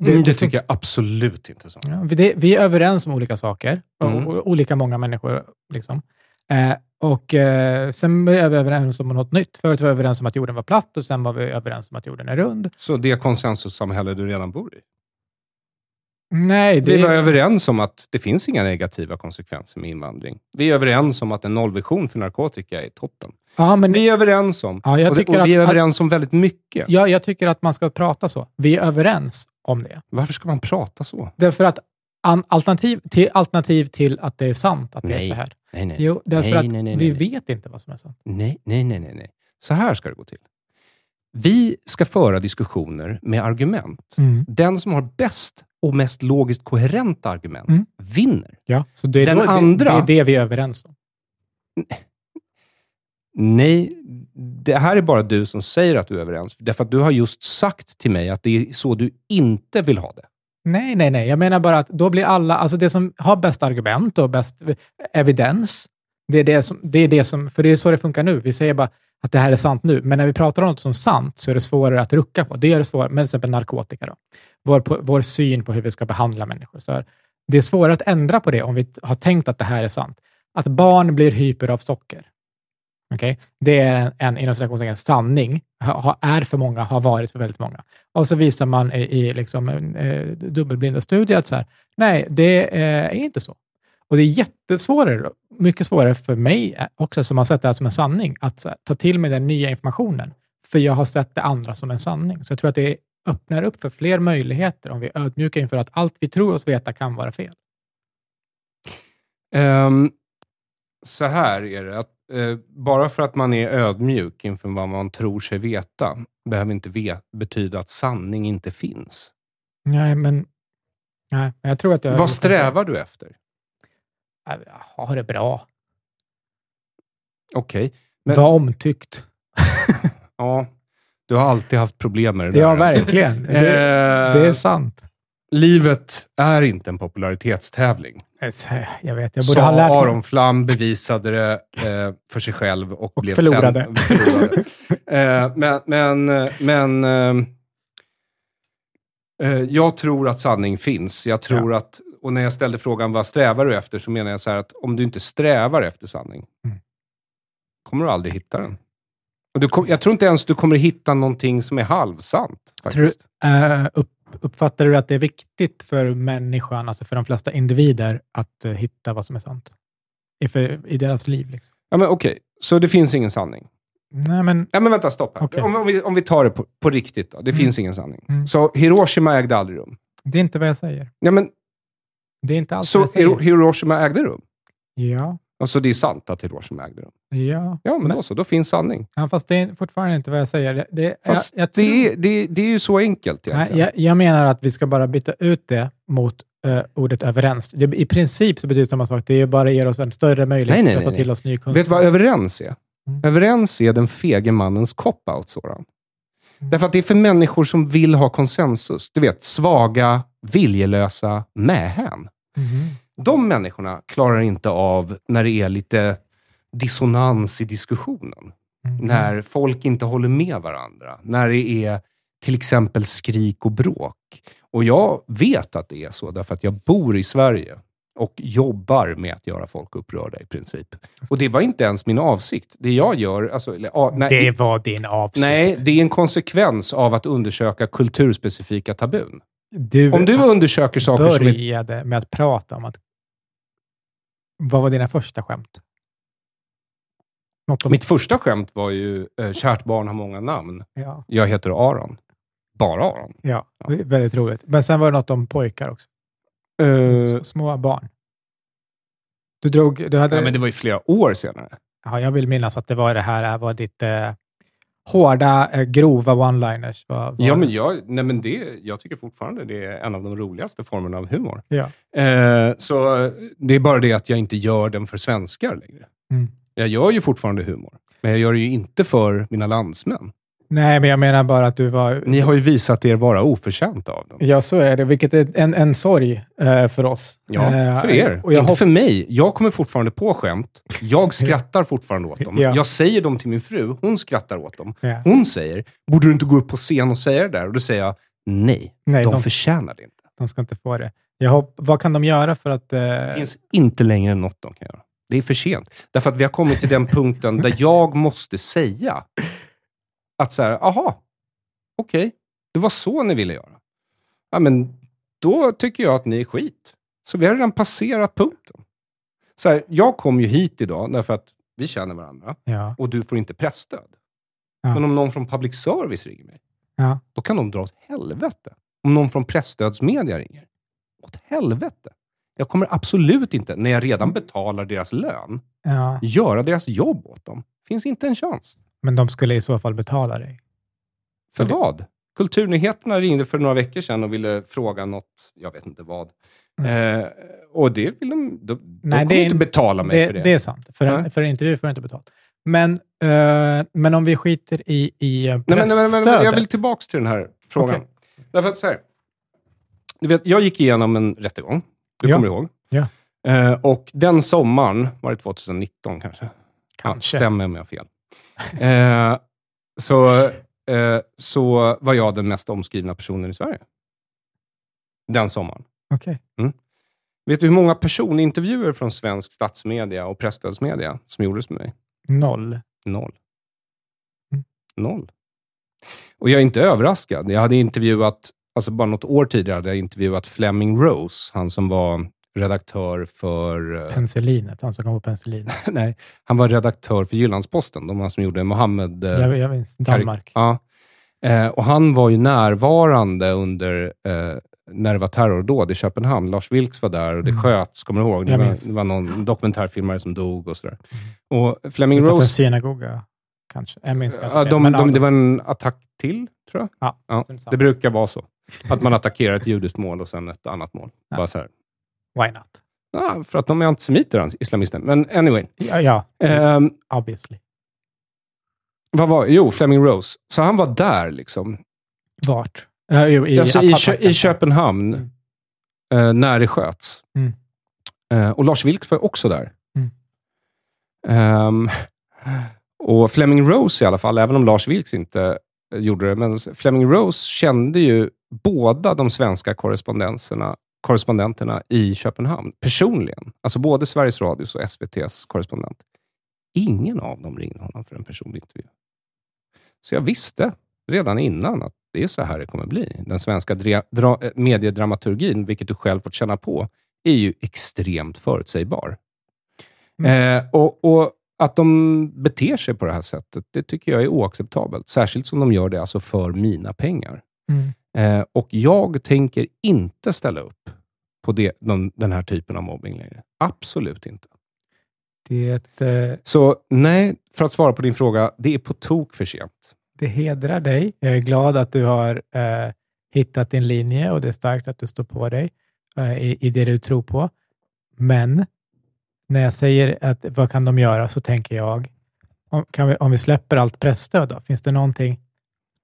Det, Mm, det tycker jag absolut inte så. Ja, vi, det, vi är överens om olika saker, och, Mm. och, olika många människor. Liksom. Eh, och eh, Sen är vi överens om något nytt. Förut var vi överens om att jorden var platt och sen var vi överens om att jorden är rund. Så det konsensussamhälle du redan bor i? Nej, det, Vi var överens om att det finns inga negativa konsekvenser med invandring. Vi är överens om att en nollvision för narkotika är toppen. ja, men, Vi är överens om, Ja, och, det, och vi är att- överens om väldigt mycket. ja, jag tycker att man ska prata så. Vi är överens om det. Varför ska man prata så? Därför att an, alternativ, till, alternativ till att det är sant att det är Nej. så här. Nej, nej. Jo, därför Nej, att nej, nej, vi nej. vet inte vad som är sant. Nej, nej, nej, nej, nej. Så här ska det gå till. Vi ska föra diskussioner med argument. Mm. Den som har bäst och mest logiskt koherenta argument Mm. vinner. Ja, så det är, Den då, det, andra- det är det vi är överens om. Nej, Nej, det här är bara du som säger att du är överens. Därför att du har just sagt till mig att det är så du inte vill ha det. Nej, nej, nej. Jag menar bara att då blir alla, alltså det som har bäst argument och bäst evidens, det är det som, det är det som, för det är så det funkar nu. Vi säger bara att det här är sant nu, men när vi pratar om något som sant så är det svårare att rucka på. Det gör det svårare, med till exempel narkotika. Då. Vår, på, vår syn på hur vi ska behandla människor. Så här, det är svårare att ändra på det om vi har tänkt att det här är sant. Att barn blir hyper av socker. Okay? Det är en, en inom citationstecken sanning, ha, är för många, har varit för väldigt många. Och så visar man i, i liksom en eh, dubbelblinda studier att så här, nej, det eh, är inte så. Och det är jättesvårare, mycket svårare för mig eh, också, som har sett det här som en sanning, att här, ta till mig den nya informationen. För jag har sett det andra som en sanning. Så jag tror att det öppnar upp för fler möjligheter om vi är ödmjuka inför att allt vi tror oss veta kan vara fel. Um, så här är det, att bara för att man är ödmjuk inför vad man tror sig veta, behöver inte vet, betyda att sanning inte finns. Nej, men nej, jag tror att jag Vad strävar du efter? Ha det bra. Okej. Okay, men... Var omtyckt. *laughs* ja, du har alltid haft problem med det där. Ja, verkligen. Det, det är sant. Livet är inte en popularitetstävling. Jag vet, jag borde Sa ha lärt mig. Aron Flam bevisade det eh, för sig själv och, och blev förlorade. Sen, förlorade. eh, men men, men eh, eh, jag tror att sanning finns. Jag tror ja. att, och när jag ställde frågan vad strävar du efter, så menar jag så att om du inte strävar efter sanning, mm. kommer du aldrig hitta den. Och du kom, jag tror inte ens du kommer hitta någonting som är halvsant. Faktiskt. Tror, uh, upp, uppfattar du att det är viktigt för människan, alltså för de flesta individer, att uh, hitta vad som är sant? I, för, i deras liv? Liksom? Ja, men Okej, okay. så det finns ingen sanning? Nej, men... Ja, men vänta, stopp. Okay. Om, om, vi, om vi tar det på, på riktigt. Då. Det mm. finns ingen sanning. Mm. Så Hiroshima ägde aldrig rum? Det är inte vad jag säger. Ja, men, det är inte alls så vad jag säger. Hiroshima ägde rum? Ja. Alltså det är sant att Hiroshima ägde rum? Ja. Ja, men, men då så. Då finns sanning. Ja, fast det är fortfarande inte vad jag säger. Det, fast jag, jag tror... det, är, det, det, är ju så enkelt egentligen. Nej, jag, jag menar att vi ska bara byta ut det mot uh, ordet överens. Det, I princip så betyder det samma sak. Det är bara ger oss en större möjlighet nej, nej, att ta till oss ny kunskap. Vet du vad överens är? Mm. Överens är den fege mannens cop-out. Mm. Därför att det är för människor som vill ha konsensus. Du vet, svaga, viljelösa mähän. Mm. De människorna klarar inte av när det är lite dissonans i diskussionen. Mm. När folk inte håller med varandra. När det är till exempel skrik och bråk. Och jag vet att det är så, därför att jag bor i Sverige och jobbar med att göra folk upprörda i princip. Och det var inte ens min avsikt. Det jag gör... Alltså, nej, det var din avsikt. Nej, det är en konsekvens av att undersöka kulturspecifika tabun. Du Om du undersöker saker som... började med att prata om att... Vad var dina första skämt? Om... Mitt första skämt var ju eh, “Kärt barn har många namn”. Ja. Jag heter Aron. Bara Aron. Ja, ja. väldigt roligt. Men sen var det något om pojkar också. Uh, små barn. Du drog... Du hade... Ja, men det var ju flera år senare. Ja, jag vill minnas att det var det här var ditt eh, hårda, eh, grova one-liners. Var, var... Ja, men jag, nej, men det, jag tycker fortfarande det är en av de roligaste formerna av humor. Ja. Eh, så det är bara det att jag inte gör den för svenskar längre. Mm. Jag gör ju fortfarande humor, men jag gör det ju inte för mina landsmän. Nej, men jag menar bara att du var... Ni har ju visat er vara oförtjänta av dem. Ja, så är det, vilket är en, en sorg eh, för oss. Ja, eh, för er. Och jag Inte för mig. Jag kommer fortfarande på skämt. Jag *laughs* skrattar fortfarande åt dem. Ja. Jag säger dem till min fru. Hon skrattar åt dem. Ja. Hon säger, borde du inte gå upp på scen och säga det där? Och då säger jag, nej, nej de, de förtjänar det inte. De ska inte få det. Jag hopp, vad kan de göra för att... Eh... Det finns inte längre något de kan göra. Det är för sent. Därför att vi har kommit till den punkten där jag måste säga att så här, aha, okej, okay, det var så ni ville göra. Ja, men då tycker jag att ni är skit. Så vi har redan passerat punkten. Så här, jag kom ju hit idag därför att vi känner varandra ja. och du får inte pressstöd. Ja. Men om någon från public service ringer mig, ja. då kan de dra åt helvete. Om någon från pressstödsmedia ringer, åt helvete. Jag kommer absolut inte, när jag redan betalar deras lön, göra deras jobb åt dem. Finns inte en chans. Men de skulle i så fall betala dig? För det... vad? Kulturnyheterna ringde för några veckor sedan och ville fråga något, jag vet inte vad. Mm. Eh, och det vill de, de, Nej, de kommer inte betala mig det, för det. Det är sant. För en, för en intervju får du inte betalt. Men, uh, men om vi skiter i, i nej, men, nej, men, men, Jag vill tillbaka till den här frågan. Okay. Därför att så här, du vet, jag gick igenom en rättegång. Du ja. kommer ihåg? Ja. Uh, och den sommaren, var det 2019 kanske? Kanske. Ja, stämmer om jag har fel. *laughs* Eh, så, eh, så var jag den mest omskrivna personen i Sverige. Den sommaren. Okay. Mm. Vet du hur många personintervjuer från svensk statsmedia och pressstödsmedia som gjordes med mig? Noll. Noll. Mm. Noll. Och jag är inte överraskad. Jag hade intervjuat, alltså bara något år tidigare, hade jag intervjuat Fleming Rose, han som var redaktör för... eh, Penicillinet, han som kom på penicillin. *laughs* nej, han var redaktör för Jyllandsposten, de som gjorde Mohammed... eh, Jag, jag minns Danmark. Ja. Eh, och han var ju närvarande under eh, när det var terrordåd i Köpenhamn. Lars Vilks var där och det Mm. sköts, kommer du ihåg? Det var, det var någon dokumentärfilmare som dog och sådär. Och Fleming Utanför Rose, synagoga, kanske. Jag minns kanske ja, de, de, det var en attack till, tror jag. Ja, Ja, det brukar vara så. Att man attackerar ett judiskt mål och sen ett annat mål. Ja. Bara så här. Why not? Ja, för att de är antisemiter, islamister. Men anyway. Ja, ja Ehm, obviously. vad var Jo, Fleming Rose. Så han var där liksom. Vart? Jo, i, alltså, i, Kö-. I Köpenhamn, Mm. eh, när det sköts. Mm. Eh, och Lars Vilks var också där. Mm. Ehm, och Fleming Rose i alla fall, även om Lars Vilks inte eh, gjorde det, men Fleming Rose kände ju båda de svenska korrespondenserna, korrespondenterna i Köpenhamn personligen. Alltså både Sveriges Radios och SVTs korrespondent. Ingen av dem ringde honom för en personlig intervju. Så jag visste redan innan att det är så här det kommer bli. Den svenska eh, mediedramaturgin, vilket du själv fått känna på, är ju extremt förutsägbar. Eh, och, och att de beter sig på det här sättet, det tycker jag är oacceptabelt. Särskilt som de gör det alltså för mina pengar. Mm. Eh, och jag tänker inte ställa upp på det, de, den här typen av mobbing längre. Absolut inte. Det, eh, Så nej, för att svara på din fråga, det är på tok för sent. det hedrar dig. Jag är glad att du har eh, hittat din linje och det är starkt att du står på dig eh, i, i det du tror på. Men när jag säger att vad kan de göra så tänker jag, om, vi, om vi släpper allt pressstöd då, finns det någonting,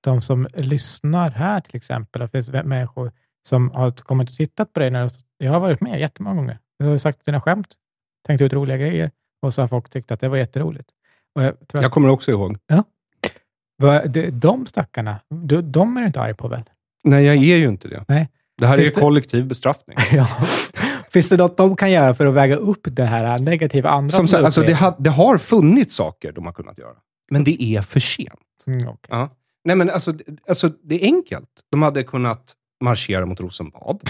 de som lyssnar här till exempel, det finns människor som har kommit och tittat på dig, när jag har varit med jättemånga gånger, du har sagt dina skämt, tänkt ut roliga grejer och så har folk tyckt att det var jätteroligt. Och jag tror att Jag kommer också ihåg. vad- de, stackarna, de, är du inte arg på väl? Nej, jag är ju inte det. Nej. Det här Finns är ju det- kollektiv bestraffning. *laughs* Ja. Finns det något de kan göra för att väga upp det här negativa andra Som som alltså, det, upplever? ha, det har funnits saker de har kunnat göra, men det är för sent. Mm, okej. Ja. Nej, men alltså, alltså, det är enkelt. De hade kunnat marschera mot Rosenbad.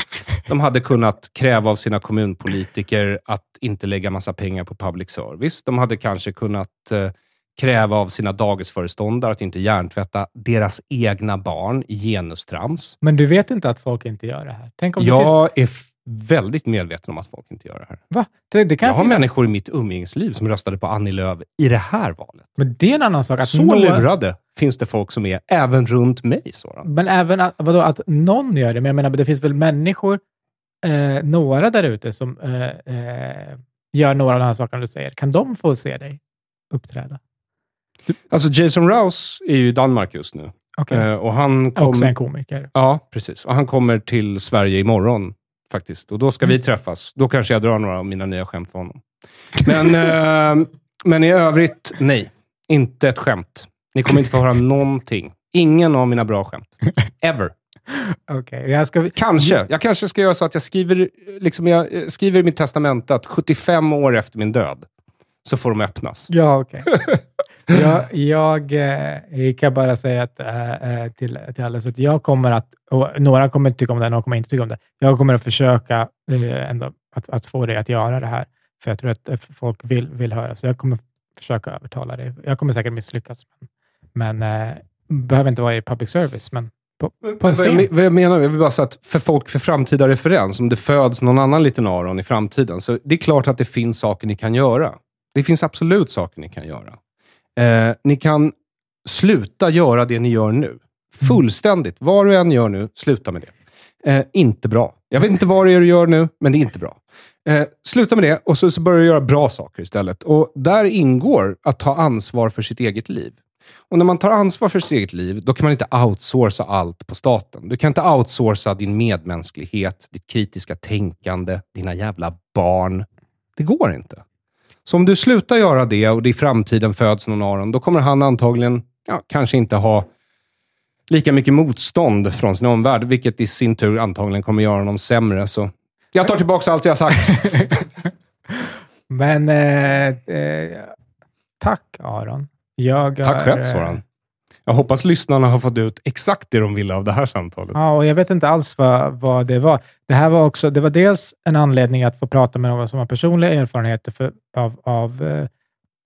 De hade kunnat kräva av sina kommunpolitiker att inte lägga massa pengar på public service. De hade kanske kunnat eh, kräva av sina dagisföreståndare att inte hjärntvätta deras egna barn i genustrams. Men du vet inte att folk inte gör det här? Tänk om det finns... Jag är f- väldigt medveten om att folk inte gör det här. Va? Det, det kan Jag har finnas- människor i mitt umgängesliv som röstade på Annie Lööf i det här valet. Men det är en annan sak. Att Så några- lurade finns det folk som är, även runt mig. Sådan. Men även att, vadå, att någon gör det. Men jag menar, det finns väl människor, eh, några där ute, som eh, eh, gör några av de här sakerna du säger. Kan de få se dig uppträda? Alltså Jason Rouse är ju i Danmark just nu. Okej. Eh, och han kom, Också en komiker. Ja, precis. Och han kommer till Sverige imorgon faktiskt. Och då ska vi Mm. träffas. Då kanske jag drar några av mina nya skämt för honom. Men, *laughs* eh, men i övrigt, nej. Inte ett skämt. Ni kommer inte få höra någonting. Ingen av mina bra skämt. Ever. *laughs* Okej, jag ska... Kanske. Jag kanske ska göra så att jag skriver, liksom jag eh, skriver i mitt testamente att 75 år efter min död så får de öppnas. Ja, okej. *laughs* jag, jag eh, kan bara säga att, eh, eh, till, till alla, så att jag kommer att, och några kommer tycka om det, några kommer inte tycka om det. Jag kommer att försöka eh, ändå att, att få dig att göra det här, för jag tror att eh, folk vill, vill höra, så jag kommer försöka övertala dig. Jag kommer säkert misslyckas, men, men eh, behöver inte vara i public service, men på, på Vad jag, vad jag menar, jag vill bara säga att för folk för framtida referens, om det föds någon annan liten Aron i framtiden, så det är klart att det finns saker ni kan göra. Det finns absolut saker ni kan göra. Eh, ni kan sluta göra det ni gör nu. Fullständigt. Vad du än gör nu, sluta med det. Eh, inte bra. Jag vet inte vad det är du gör nu, men det är inte bra. Eh, sluta med det och så, så börjar du göra bra saker istället. Och Där ingår att ta ansvar för sitt eget liv. Och när man tar ansvar för sitt eget liv, då kan man inte outsourca allt på staten. Du kan inte outsourca din medmänsklighet, ditt kritiska tänkande, dina jävla barn. Det går inte. Så om du slutar göra det och det i framtiden föds någon Aron, då kommer han antagligen ja, kanske inte ha lika mycket motstånd från sin omvärld, vilket i sin tur antagligen kommer göra honom sämre. Så Jag tar tillbaka allt jag sagt. *laughs* Men eh, eh, tack Aron. Jag Tack är, själv, eh, Soran. Jag hoppas lyssnarna har fått ut exakt det de ville av det här samtalet. Ja, och jag vet inte alls vad, vad det var. Det här var också, det var dels en anledning att få prata med någon som har personliga erfarenheter för, av, av eh,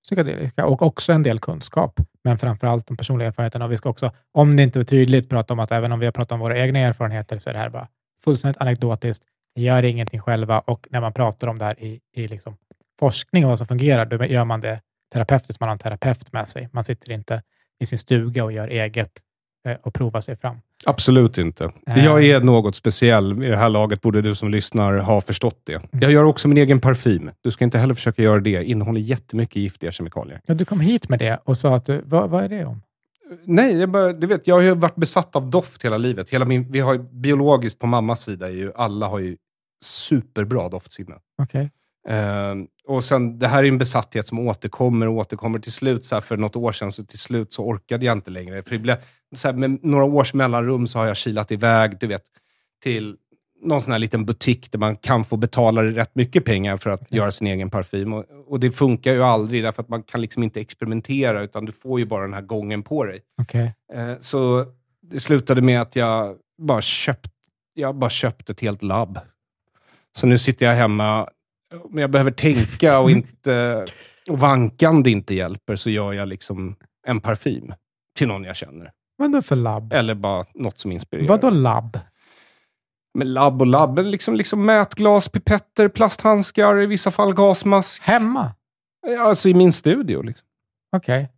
psykedelika och också en del kunskap, men framför allt de personliga erfarenheterna. Och vi ska också, om det inte är tydligt, prata om att även om vi har pratat om våra egna erfarenheter, så är det här bara fullständigt anekdotiskt. Vi gör ingenting själva och när man pratar om det här i, i liksom forskning och vad som fungerar, då gör man det terapeutiskt. Man har en terapeut med sig. Man sitter inte i sin stuga och gör eget eh, och provar sig fram. Absolut inte. Eh. Jag är något speciell. I det här laget borde du som lyssnar ha förstått det. Jag gör också min egen parfym. Du ska inte heller försöka göra det. Innehåller jättemycket giftiga kemikalier. Ja, du kom hit med det och sa att du, vad, vad är det om? Nej, jag, bara, du vet, jag har ju varit besatt av doft hela livet. Hela min, vi har ju, biologiskt på mammas sida, är ju, alla har ju superbra doftsinne. Eh, och sen, det här är en besatthet som återkommer och återkommer. Till slut, så här, för något år sedan, så till slut så orkade jag inte längre. För det blev, så här, med några års mellanrum så har jag kilat iväg, du vet, till någon sån här liten butik där man kan få betala rätt mycket pengar för att göra sin egen parfym. Och, och det funkar ju aldrig, därför att man kan liksom inte experimentera, utan du får ju bara den här gången på dig. Okej. Eh, så det slutade med att jag bara köpt, jag bara köpte ett helt labb. Så nu sitter jag hemma, men jag behöver tänka och inte och vankande inte hjälper, så gör jag liksom en parfym till någon jag känner. Vad då för labb? Eller bara något som inspirerar. Vad då labb? Men labb och labb, men liksom, liksom mätglas, pipetter, plasthandskar, i vissa fall gasmask. Hemma? Alltså i min studio. Liksom. Okej.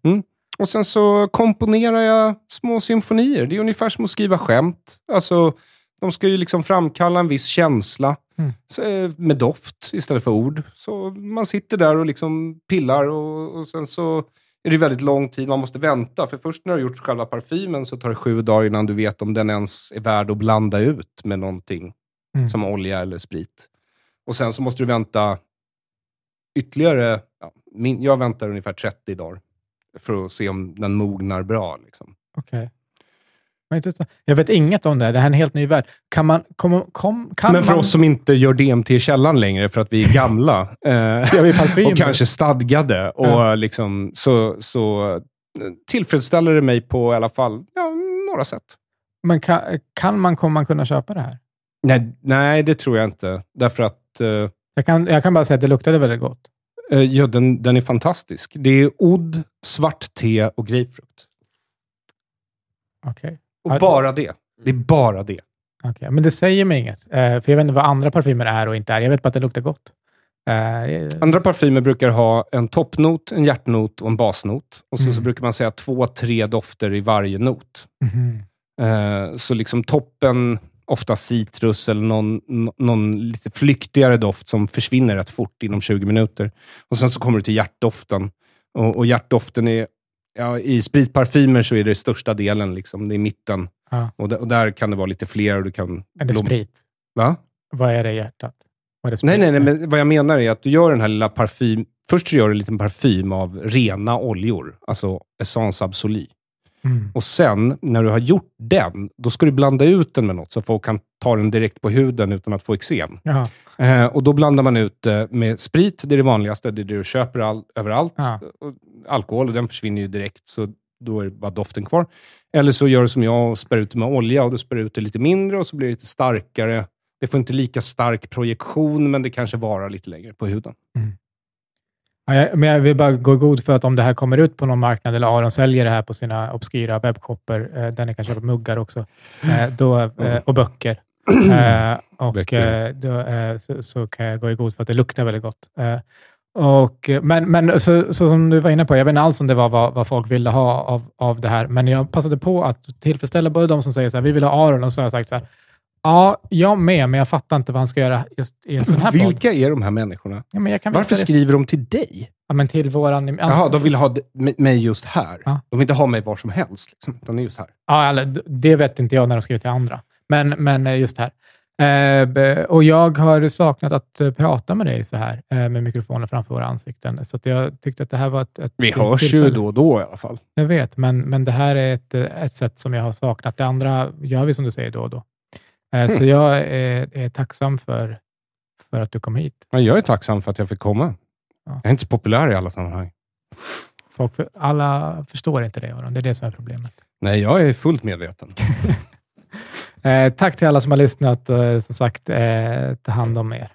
Och sen så komponerar jag små symfonier. Det är ungefär som att skriva skämt. Alltså, de ska ju liksom framkalla en viss känsla Mm. så, eh, med doft istället för ord. Så man sitter där och liksom pillar och, och sen så är det väldigt lång tid man måste vänta. För först när du har gjort själva parfymen så tar det sju dagar innan du vet om den ens är värd att blanda ut med någonting Mm. som olja eller sprit. Och sen så måste du vänta ytterligare, ja, min, jag väntar ungefär 30 dagar för att se om den mognar bra. Liksom. Okej. Jag vet inget om det. Det här är en helt ny värld. Kan man... Kom, kom, kan Men för man, oss som inte gör DMT i källaren längre för att vi är gamla *laughs* eh, och kanske stadgade, och Ja. liksom, så, så eh, tillfredsställer det mig på i alla fall ja, några sätt. Men kan, kan man, kommer man kunna köpa det här? Nej, nej, det tror jag inte. Därför att eh, Jag kan, jag kan bara säga att det luktade väldigt gott. eh, ja, den, den är fantastisk. Det är odd, svart te och grapefrukt. Okej. Och bara det. Det är bara det. Okej, Men det säger mig inget. Eh, för jag vet inte vad andra parfymer är och inte är. Jag vet bara att det luktar gott. Eh, Andra parfymer brukar ha en toppnot, en hjärtnot och en basnot. Och så, Mm. så brukar man säga två, tre dofter i varje not. mhm. Eh, så liksom toppen, ofta citrus eller någon, nå- någon lite flyktigare doft som försvinner rätt fort inom 20 minuter. Och Sen så kommer du till hjärtdoften. Och, och hjärtdoften är, ja, i spritparfymer så är det största delen. Liksom, det är mitten. Ja. Och, där, och där kan det vara lite fler. Och du kan Är det sprit? Va? Vad är det i hjärtat? Vad är det sprit? Nej, nej, nej, men vad jag menar är att du gör den här lilla parfym... Först så gör du en liten parfym av rena oljor, alltså essence absolue. Mm. Och sen, när du har gjort den, då ska du blanda ut den med något, så folk kan ta den direkt på huden utan att få eksem. Eh, och då blandar man ut eh, med sprit, det är det vanligaste, det är det du köper all, överallt. Ja. Och alkohol, och den försvinner ju direkt, så då är det bara doften kvar. Eller så gör du som jag och spär ut det med olja, och då spär du ut det lite mindre och så blir det lite starkare. Det får inte lika stark projektion, men det kanske varar lite längre på huden. Jag, men jag vill bara gå i god för att om det här kommer ut på någon marknad, eller Aron säljer det här på sina obskyra webbshopper, eh, där ni kan köpa muggar också, eh, då, eh, Mm. och böcker. *clears throat* Och då, så, så kan jag gå i god för att det luktar väldigt gott. Och, men men så, så som du var inne på, jag vet inte alls om det var vad, vad folk ville ha av, av det här, men jag passade på att tillfredsställa både de som säger så här, vi vill ha Aron, och så har jag sagt så här, ja, jag med, men jag fattar inte vad han ska göra just i en sån här podd. Vilka är de här människorna? Ja, men jag kan Varför visa det- skriver de till dig? Ja, men till våran... Jaha, de vill ha d- m- mig just här. Ja. De vill inte ha mig var som helst, liksom, utan just här. Ja, eller, det vet inte jag när de skriver till andra, men, men eh, just här. Eh, och jag har saknat att eh, prata med dig så här, eh, med mikrofonen framför våra ansikten. Så att jag tyckte att det här var ett, ett Vi hörs ju då och då i alla fall. Jag vet, men, men det här är ett, ett sätt som jag har saknat. Det andra gör vi som du säger då och då. Eh, Så Mm. jag är, är tacksam för för att du kom hit. Men jag är tacksam för att jag fick komma. Ja. Jag är inte så populär i alla sammanhang. Folk, alla förstår inte det, Aron. Det är det som är problemet. Nej, jag är fullt medveten. *laughs* Eh, tack till alla som har lyssnat. Eh, som sagt, eh, ta hand om er.